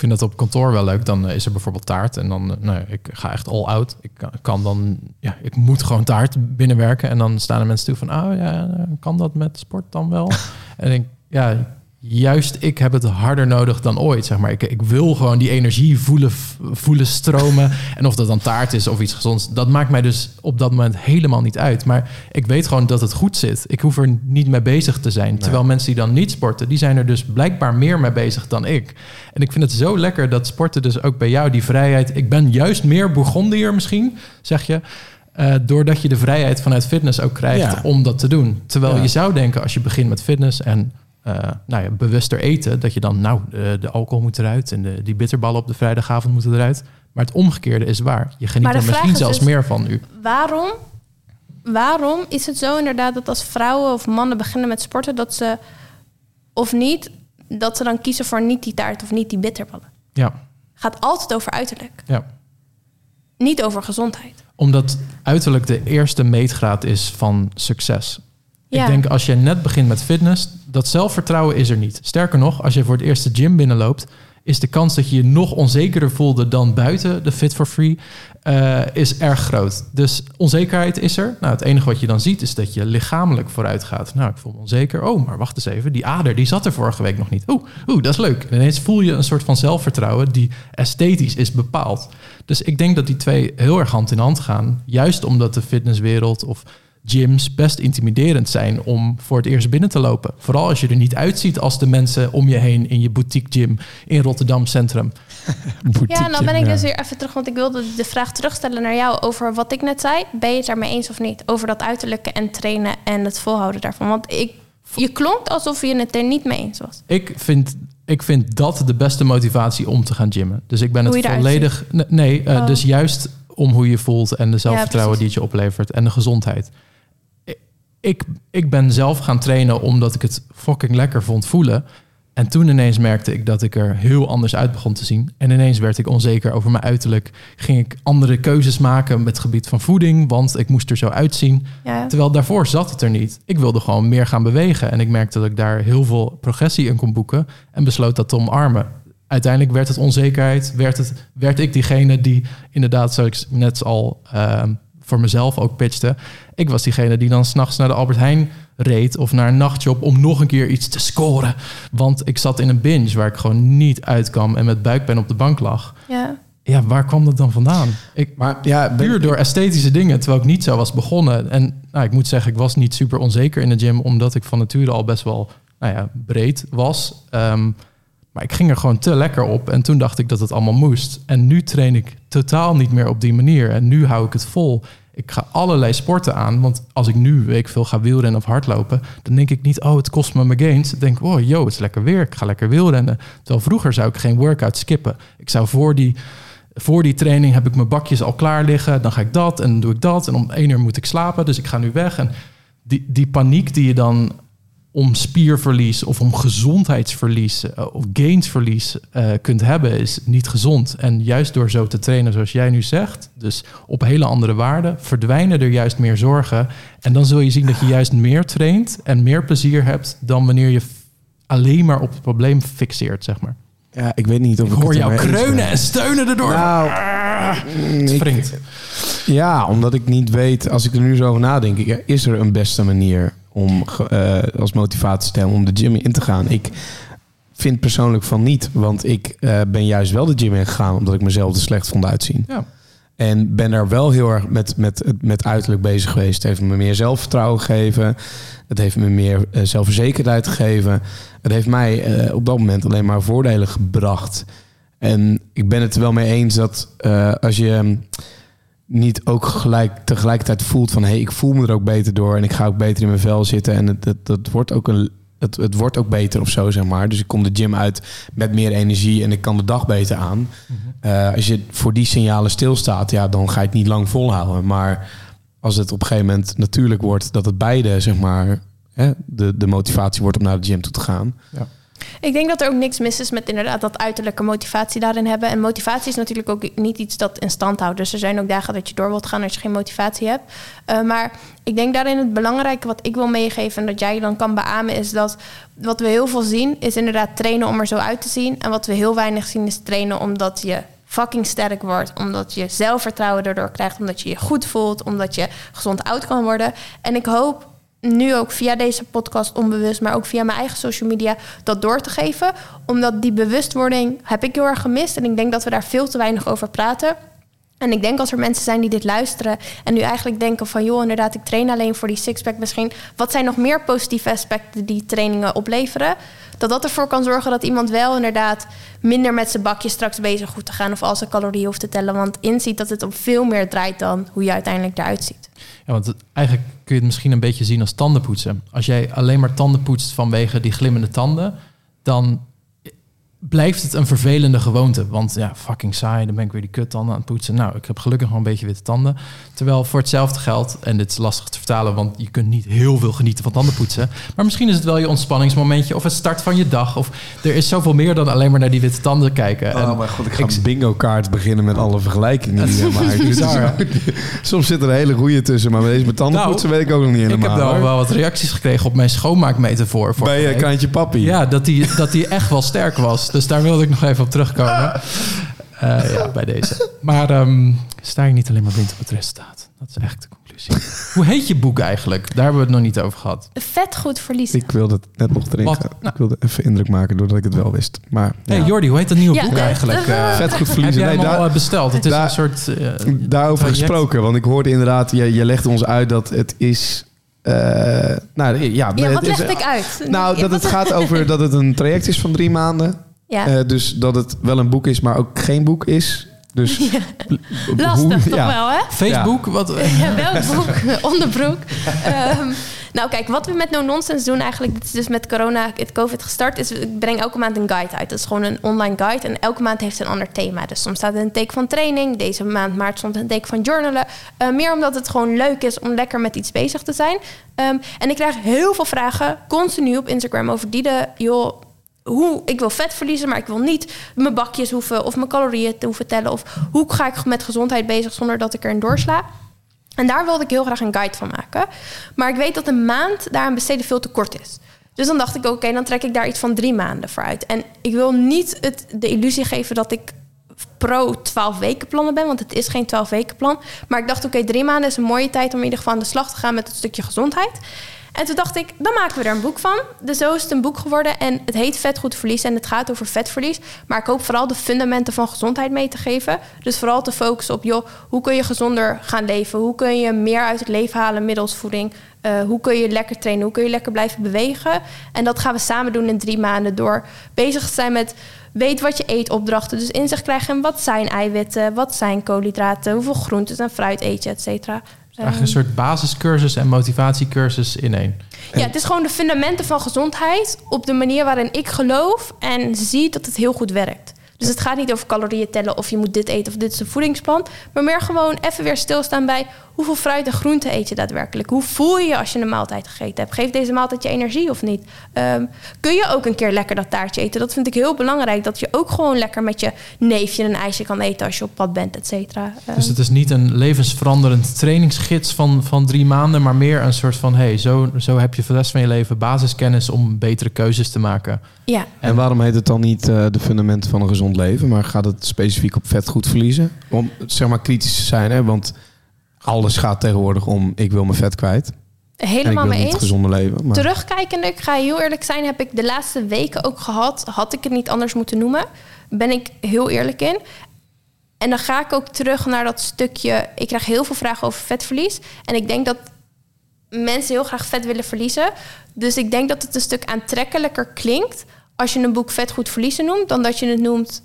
vind dat op kantoor wel leuk. Dan eh, is er bijvoorbeeld taart. En dan, uh, nou, ik ga echt all out. Ik kan dan, ja, ik moet gewoon taart binnenwerken. En dan staan er mensen toe van, oh ja, kan dat met sport dan wel? en ik, ja, juist ik heb het harder nodig dan ooit. Zeg maar. ik, ik wil gewoon die energie voelen, voelen stromen. en of dat dan taart is of iets gezonds, dat maakt mij dus op dat moment helemaal niet uit. Maar ik weet gewoon dat het goed zit. Ik hoef er niet mee bezig te zijn. Terwijl mensen die dan niet sporten, die zijn er dus blijkbaar meer mee bezig dan ik. En ik vind het zo lekker dat sporten dus ook bij jou die vrijheid. Ik ben juist meer Bourgondier misschien, zeg je. Eh, doordat je de vrijheid vanuit fitness ook krijgt
Ja.
om dat te doen. Terwijl
Ja.
je zou denken, als je begint met fitness en eh, nou ja, bewuster eten, dat je dan, nou, de, de alcohol moet eruit en de, die bitterballen op de vrijdagavond moeten eruit. Maar het omgekeerde is waar. Je geniet er misschien
is
zelfs
dus-
meer van nu.
Waarom, waarom is het zo inderdaad dat als vrouwen of mannen beginnen met sporten, dat ze of niet, dat ze dan kiezen voor niet die taart of niet die bitterballen?
Ja,
Gaat altijd over uiterlijk,
ja.
niet over gezondheid.
Omdat uiterlijk de eerste meetgraad is van succes.
Ja.
Ik denk als je net begint met fitness, dat zelfvertrouwen is er niet. Sterker nog, als je voor het eerst de gym binnenloopt, is de kans dat je je nog onzekerder voelde dan buiten de Fit for Free, eh, is erg groot. Dus onzekerheid is er. Nou, het enige wat je dan ziet is dat je lichamelijk vooruit gaat. Nou, ik voel me onzeker. Oh, maar wacht eens even. Die ader, die zat er vorige week nog niet. Oeh, oeh dat is leuk. En ineens voel je een soort van zelfvertrouwen die esthetisch is bepaald. Dus ik denk dat die twee heel erg hand in hand gaan. Juist omdat de fitnesswereld of gyms best intimiderend zijn om voor het eerst binnen te lopen. Vooral als je er niet uitziet als de mensen om je heen in je boutique gym in Rotterdam Centrum.
Ja, dan ben ik
Ja.
dus weer even terug, want ik wilde de vraag terugstellen naar jou over wat ik net zei. Ben je het daarmee eens of niet? Over dat uiterlijke en trainen en het volhouden daarvan. Want ik, je klonk alsof je het er niet mee eens was.
Ik vind, ik vind dat de beste motivatie om te gaan gymmen. Dus ik ben het volledig. Nee, nee, eh,
Oh.
dus juist om hoe je voelt en de zelfvertrouwen die het je oplevert en de gezondheid. Ik- Ik, ben zelf gaan trainen omdat ik het fucking lekker vond voelen. En toen ineens merkte ik dat ik er heel anders uit begon te zien. En ineens werd ik onzeker over mijn uiterlijk. Ging ik andere keuzes maken met het gebied van voeding, want ik moest er zo uitzien.
Ja.
Terwijl daarvoor zat het er niet. Ik wilde gewoon meer gaan bewegen. En ik merkte dat ik daar heel veel progressie in kon boeken. En besloot dat te omarmen. Uiteindelijk werd het onzekerheid. Werd, het, werd ik diegene die inderdaad, zoals ik net al ehm, voor mezelf ook pitchte. Ik was diegene die dan s'nachts naar de Albert Heijn reed. Of naar een nachtjob om nog een keer iets te scoren. Want ik zat in een binge waar ik gewoon niet uitkwam. En met buikpijn op de bank lag.
ja.
Ja, waar kwam dat dan vandaan? Ik,
Maar ja, ben-
puur door esthetische dingen, terwijl ik niet zo was begonnen. En nou, ik moet zeggen, ik was niet super onzeker in de gym, omdat ik van nature al best wel nou ja, breed was. Ehm, maar ik ging er gewoon te lekker op en toen dacht ik dat het allemaal moest. En nu train ik totaal niet meer op die manier en nu hou ik het vol. Ik ga allerlei sporten aan, want als ik nu, weet ik veel, ga wielrennen of hardlopen, dan denk ik niet, oh, het kost me mijn gains. Dan denk ik, oh, yo, het is lekker weer, ik ga lekker wielrennen. Terwijl vroeger zou ik geen workout skippen. Ik zou voor die voor die training heb ik mijn bakjes al klaar liggen. Dan ga ik dat en dan doe ik dat. En om één uur moet ik slapen, dus ik ga nu weg. En die, die paniek die je dan om spierverlies of om gezondheidsverlies eh, of gainsverlies eh, kunt hebben, is niet gezond. En juist door zo te trainen zoals jij nu zegt, dus op hele andere waarden, verdwijnen er juist meer zorgen. En dan zul je zien dat je juist meer traint en meer plezier hebt dan wanneer je alleen maar op het probleem fixeert, zeg maar.
ja, ik weet niet of
Ik
ik,
hoor jou kreunen en steunen erdoor.
Nou, ik-
wringt.
Ja, omdat ik niet weet, als ik er nu zo over nadenk, is er een beste manier om eh, als motivatie te hebben om de gym in te gaan? Ik vind persoonlijk van niet, want ik eh, ben juist wel de gym in gegaan omdat ik mezelf er slecht vond uitzien.
Ja.
En ben daar wel heel erg met, met, met uiterlijk bezig geweest. Het heeft me meer zelfvertrouwen gegeven. Het heeft me meer eh, zelfverzekerdheid gegeven. Het heeft mij op dat moment alleen maar voordelen gebracht. En ik ben het er wel mee eens dat als je niet ook gelijk, tegelijkertijd voelt van... hé, hey, ik voel me er ook beter door en ik ga ook beter in mijn vel zitten... en het, het, het wordt ook een... Het, het wordt ook beter of zo, zeg maar. Dus ik kom de gym uit met meer energie en ik kan de dag beter aan. Eh, als je voor die signalen stilstaat, ja, dan ga je het niet lang volhouden. Maar als het op een gegeven moment natuurlijk wordt dat het beide, zeg maar, hè, de, de motivatie wordt om naar de gym toe te gaan.
Ik denk dat er ook niks mis is met inderdaad dat uiterlijke motivatie daarin hebben. En motivatie is natuurlijk ook niet iets dat in stand houdt. Dus er zijn ook dagen dat je door wilt gaan als je geen motivatie hebt. Uh, maar ik denk daarin het belangrijke wat ik wil meegeven en dat jij dan kan beamen is dat wat we heel veel zien is inderdaad trainen om er zo uit te zien. En wat we heel weinig zien is trainen omdat je fucking sterk wordt. Omdat je zelfvertrouwen erdoor krijgt. Omdat je je goed voelt. Omdat je gezond oud kan worden. En ik hoop nu ook via deze podcast onbewust, maar ook via mijn eigen social media, dat door te geven. Omdat die bewustwording heb ik heel erg gemist. En ik denk dat we daar veel te weinig over praten. En ik denk als er mensen zijn die dit luisteren en nu eigenlijk denken van joh, inderdaad, ik train alleen voor die sixpack misschien. Wat zijn nog meer positieve aspecten die trainingen opleveren? Dat dat ervoor kan zorgen dat iemand wel inderdaad minder met zijn bakje straks bezig hoeft te gaan of al zijn calorieën hoeft te tellen. Want inziet dat het om veel meer draait dan hoe je uiteindelijk eruit ziet.
Ja, want eigenlijk kun je het misschien een beetje zien als tandenpoetsen. Als jij alleen maar tanden poetst vanwege die glimmende tanden, dan blijft het een vervelende gewoonte. Want ja, fucking saai, dan ben ik weer die kuttanden aan het poetsen. Nou, ik heb gelukkig nog een beetje witte tanden. Terwijl voor hetzelfde geld, en dit is lastig te vertalen, want je kunt niet heel veel genieten van tandenpoetsen. Maar misschien is het wel je ontspanningsmomentje of het start van je dag. Of er is zoveel meer dan alleen maar naar die witte tanden kijken. En
Oh mijn god, ik ga een bingo kaart beginnen met alle vergelijkingen die je maakt. Dit is
bizar, hè?
ook- Soms zit er een hele goeie tussen, maar met deze met tandenpoetsen
Nou,
weet ik ook nog niet
ik
helemaal.
heb wel,
hoor.
wel wat reacties gekregen op mijn schoonmaakmetafoor.
Bij je kraantje papi.
Ja, dat die, dat die echt wel sterk was. Dus daar wilde ik nog even op terugkomen. Eh, ja, bij deze. Maar ehm, sta je niet alleen maar blind op het resultaat. Dat is eigenlijk de conclusie. Hoe heet je boek eigenlijk? Daar hebben we het nog niet over gehad.
Vet goed verliezen.
Ik wilde het net nog erin gaan.
Nou.
Ik wilde even indruk maken doordat ik het wel wist. Maar
Hey
ja.
Jordi, hoe heet dat nieuwe
Ja,
boek eigenlijk? Eh,
vet goed
heb
verliezen.
jij
Nee,
hem al
daar,
eh, besteld? Het is
daar-
een soort... eh,
daarover
traject.
gesproken, want ik hoorde inderdaad, je, je legde ons uit dat het is. eh, nou ja,
Ja,
het
wat
is-
leg ik uit?
Nou, dat het gaat over dat het een traject is van drie maanden.
Ja.
Eh, dus dat het wel een boek is, maar ook geen boek is. Dus
Lastig toch
ja.
wel, hè?
Facebook? Wat,
Ja, welk boek? Onderbroek. Ehm, nou, kijk, wat we met No Nonsense doen eigenlijk... dit is dus met corona, het COVID gestart... is ik breng elke maand een guide uit. Dat is gewoon een online guide. En elke maand heeft een ander thema. Dus soms staat er een teken van training. Deze maand maart soms een teken van journalen. Eh, meer omdat het gewoon leuk is om lekker met iets bezig te zijn. Ehm, en ik krijg heel veel vragen, continu op Instagram... over die de, joh... Hoe, ik wil vet verliezen, maar ik wil niet mijn bakjes hoeven of mijn calorieën te hoeven tellen. Of hoe ga ik met gezondheid bezig zonder dat ik erin doorsla. En daar wilde ik heel graag een guide van maken. Maar ik weet dat een maand daar aan besteden veel te kort is. Dus dan dacht ik, oké, dan trek ik daar iets van drie maanden voor uit. En ik wil niet het, de illusie geven dat ik pro 12 weken plannen ben, want het is geen 12 weken plan. Maar ik dacht, oké, drie maanden is een mooie tijd om in ieder geval aan de slag te gaan met het stukje gezondheid. En toen dacht ik, dan maken we er een boek van. Dus zo is het een boek geworden. En het heet Vet Goed Verlies en het gaat over vetverlies. Maar ik hoop vooral de fundamenten van gezondheid mee te geven. Dus vooral te focussen op, joh, hoe kun je gezonder gaan leven? Hoe kun je meer uit het leven halen middels voeding? Eh, hoe kun je lekker trainen? Hoe kun je lekker blijven bewegen? En dat gaan we samen doen in drie maanden door bezig te zijn met weet wat je eet opdrachten. Dus inzicht krijgen in wat zijn eiwitten, wat zijn koolhydraten, hoeveel groentes en fruit eet je, et cetera.
Eigenlijk een soort basiscursus en motivatiecursus in één.
Ja, het is gewoon de fundamenten van gezondheid op de manier waarin ik geloof en zie dat het heel goed werkt. Dus het gaat niet over calorieën tellen of je moet dit eten of dit is een voedingsplan. Maar meer gewoon even weer stilstaan bij hoeveel fruit en groente eet je daadwerkelijk. Hoe voel je je als je een maaltijd gegeten hebt? Geeft deze maaltijd je energie of niet? Ehm, kun je ook een keer lekker dat taartje eten? Dat vind ik heel belangrijk. Dat je ook gewoon lekker met je neefje een ijsje kan eten als je op pad bent, et cetera. Ehm,
Dus het is niet een levensveranderend trainingsgids van, van drie maanden, maar meer een soort van: hey, zo, zo heb je voor de rest van je leven basiskennis om betere keuzes te maken.
ja.
En waarom heet het dan niet eh, de fundamenten van een gezond leven, maar gaat het specifiek op vet goed verliezen? Om zeg maar kritisch te zijn, hè? want alles gaat tegenwoordig om ik wil mijn vet kwijt.
Helemaal mee eens.
gezonder leven. Maar...
Terugkijkende, ik ga heel eerlijk zijn, heb ik de laatste weken ook gehad. Had ik het niet anders moeten noemen. Ben ik heel eerlijk in. En dan ga ik ook terug naar dat stukje. Ik krijg heel veel vragen over vetverlies. En ik denk dat mensen heel graag vet willen verliezen. Dus ik denk dat het een stuk aantrekkelijker klinkt als je een boek vet goed verliezen noemt, dan dat je het noemt.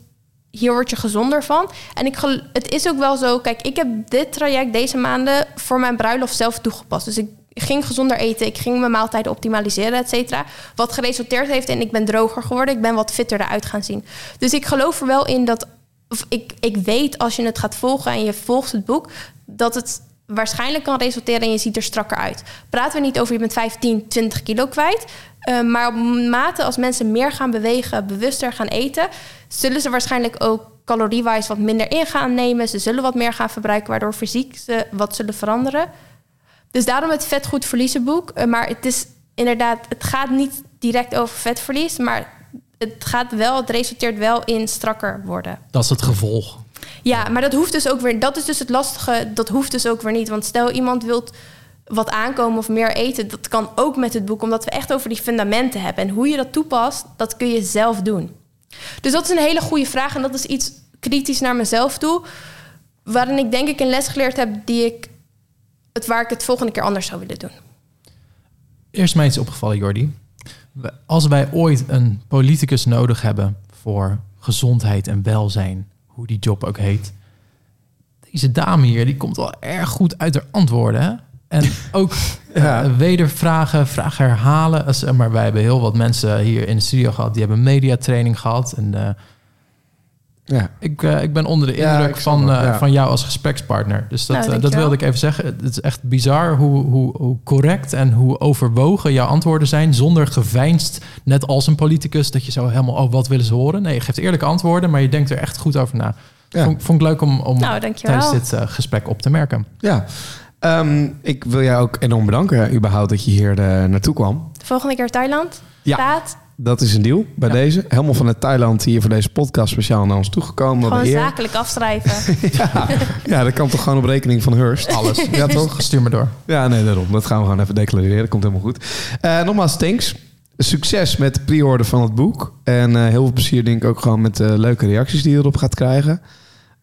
Hier word je gezonder van. En ik, het is ook wel zo. Kijk, ik heb dit traject deze maanden voor mijn bruiloft zelf toegepast. Dus ik ging gezonder eten. Ik ging mijn maaltijden optimaliseren, et cetera. Wat geresulteerd heeft in ik ben droger geworden. Ik ben wat fitter eruit gaan zien. Dus ik geloof er wel in dat... Of ik, ik weet als je het gaat volgen en je volgt het boek... dat het waarschijnlijk kan resulteren en je ziet er strakker uit. Praten we niet over je bent 15, 20 kilo kwijt... Uh, maar op mate als mensen meer gaan bewegen, bewuster gaan eten, zullen ze waarschijnlijk ook caloriewijs wat minder in gaan nemen. Ze zullen wat meer gaan verbruiken, waardoor fysiek ze wat zullen veranderen. Dus daarom het vetgoed verliezen boek. Uh, maar het is inderdaad, het gaat niet direct over vetverlies, maar het gaat wel, het resulteert wel in strakker worden.
Dat is het gevolg.
Ja, maar dat hoeft dus ook weer. Dat is dus het lastige. Dat hoeft dus ook weer niet. Want stel iemand wilt wat aankomen of meer eten, dat kan ook met het boek, omdat we echt over die fundamenten hebben. En hoe je dat toepast, dat kun je zelf doen. Dus dat is een hele goede vraag en dat is iets kritisch naar mezelf toe. waarin ik denk ik een les geleerd heb die ik het waar ik het volgende keer anders zou willen doen.
Eerst mij iets opgevallen, Jordi. Als wij ooit een politicus nodig hebben voor gezondheid en welzijn, hoe die job ook heet. Deze dame hier, die komt wel erg goed uit haar antwoorden. Hè? En ook
Ja.
eh, wedervragen, vragen herhalen. Als- Maar wij hebben heel wat mensen hier in de studio gehad, die hebben mediatraining gehad. En eh,
Ja.
ik, eh, ik ben onder de indruk van, eh,
ja.
van jou als gesprekspartner. Dus dat,
Nou,
eh, dat wilde ik even zeggen. Het is echt bizar hoe, hoe, hoe correct en hoe overwogen jouw antwoorden zijn. Zonder geveinsd, net als een politicus, dat je zo helemaal, oh, wat willen ze horen? Nee, je geeft eerlijke antwoorden, maar je denkt er echt goed over na.
Ja.
Vond, vond ik leuk om, om
Nou,
tijdens dit gesprek op te merken.
Ja. Ehm, ik wil jou ook enorm bedanken, überhaupt, dat je hier eh, naartoe kwam.
De volgende keer Thailand
Ja.
staat
Dat is een deal bij
Ja.
deze. Helemaal vanuit Thailand hier voor deze podcast speciaal naar ons toegekomen.
Gewoon
eer.
zakelijk afschrijven.
Ja, ja, dat kan toch gewoon op rekening van Hurst.
Alles.
Ja, toch?
Stuur me door.
Ja, nee, daarom. Dat gaan we gewoon even declareren. Dat komt helemaal goed. Eh, nogmaals, thanks. Succes met de pre-order van het boek. En eh, heel veel plezier denk ik ook gewoon met de leuke reacties die je erop gaat krijgen.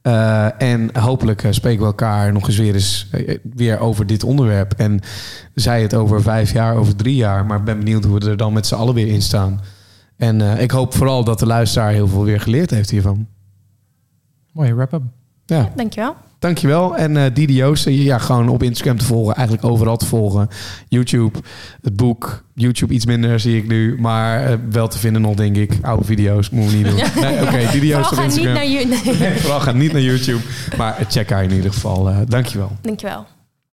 Eh, en hopelijk eh, spreken we elkaar nog eens weer, eens eh, weer over dit onderwerp. En zij het over vijf jaar, over drie jaar. Maar ik ben benieuwd hoe we er dan met z'n allen weer in staan. En eh, ik hoop vooral dat de luisteraar heel veel weer geleerd heeft hiervan.
Mooie wrap-up.
Ja.
Dankjewel.
Dankjewel. En eh Didi Joosten, ja, gewoon op Instagram te volgen. Eigenlijk overal te volgen. YouTube, het boek. YouTube iets minder zie ik nu. Maar eh, wel te vinden nog, denk ik. Oude video's, moeten we niet doen. Nee, Oké, Didi Joosten op
niet
Instagram.
naar je... Nee.
Nee, vooral ga niet naar YouTube. Maar check haar in ieder geval. Eh dankjewel.
Dankjewel.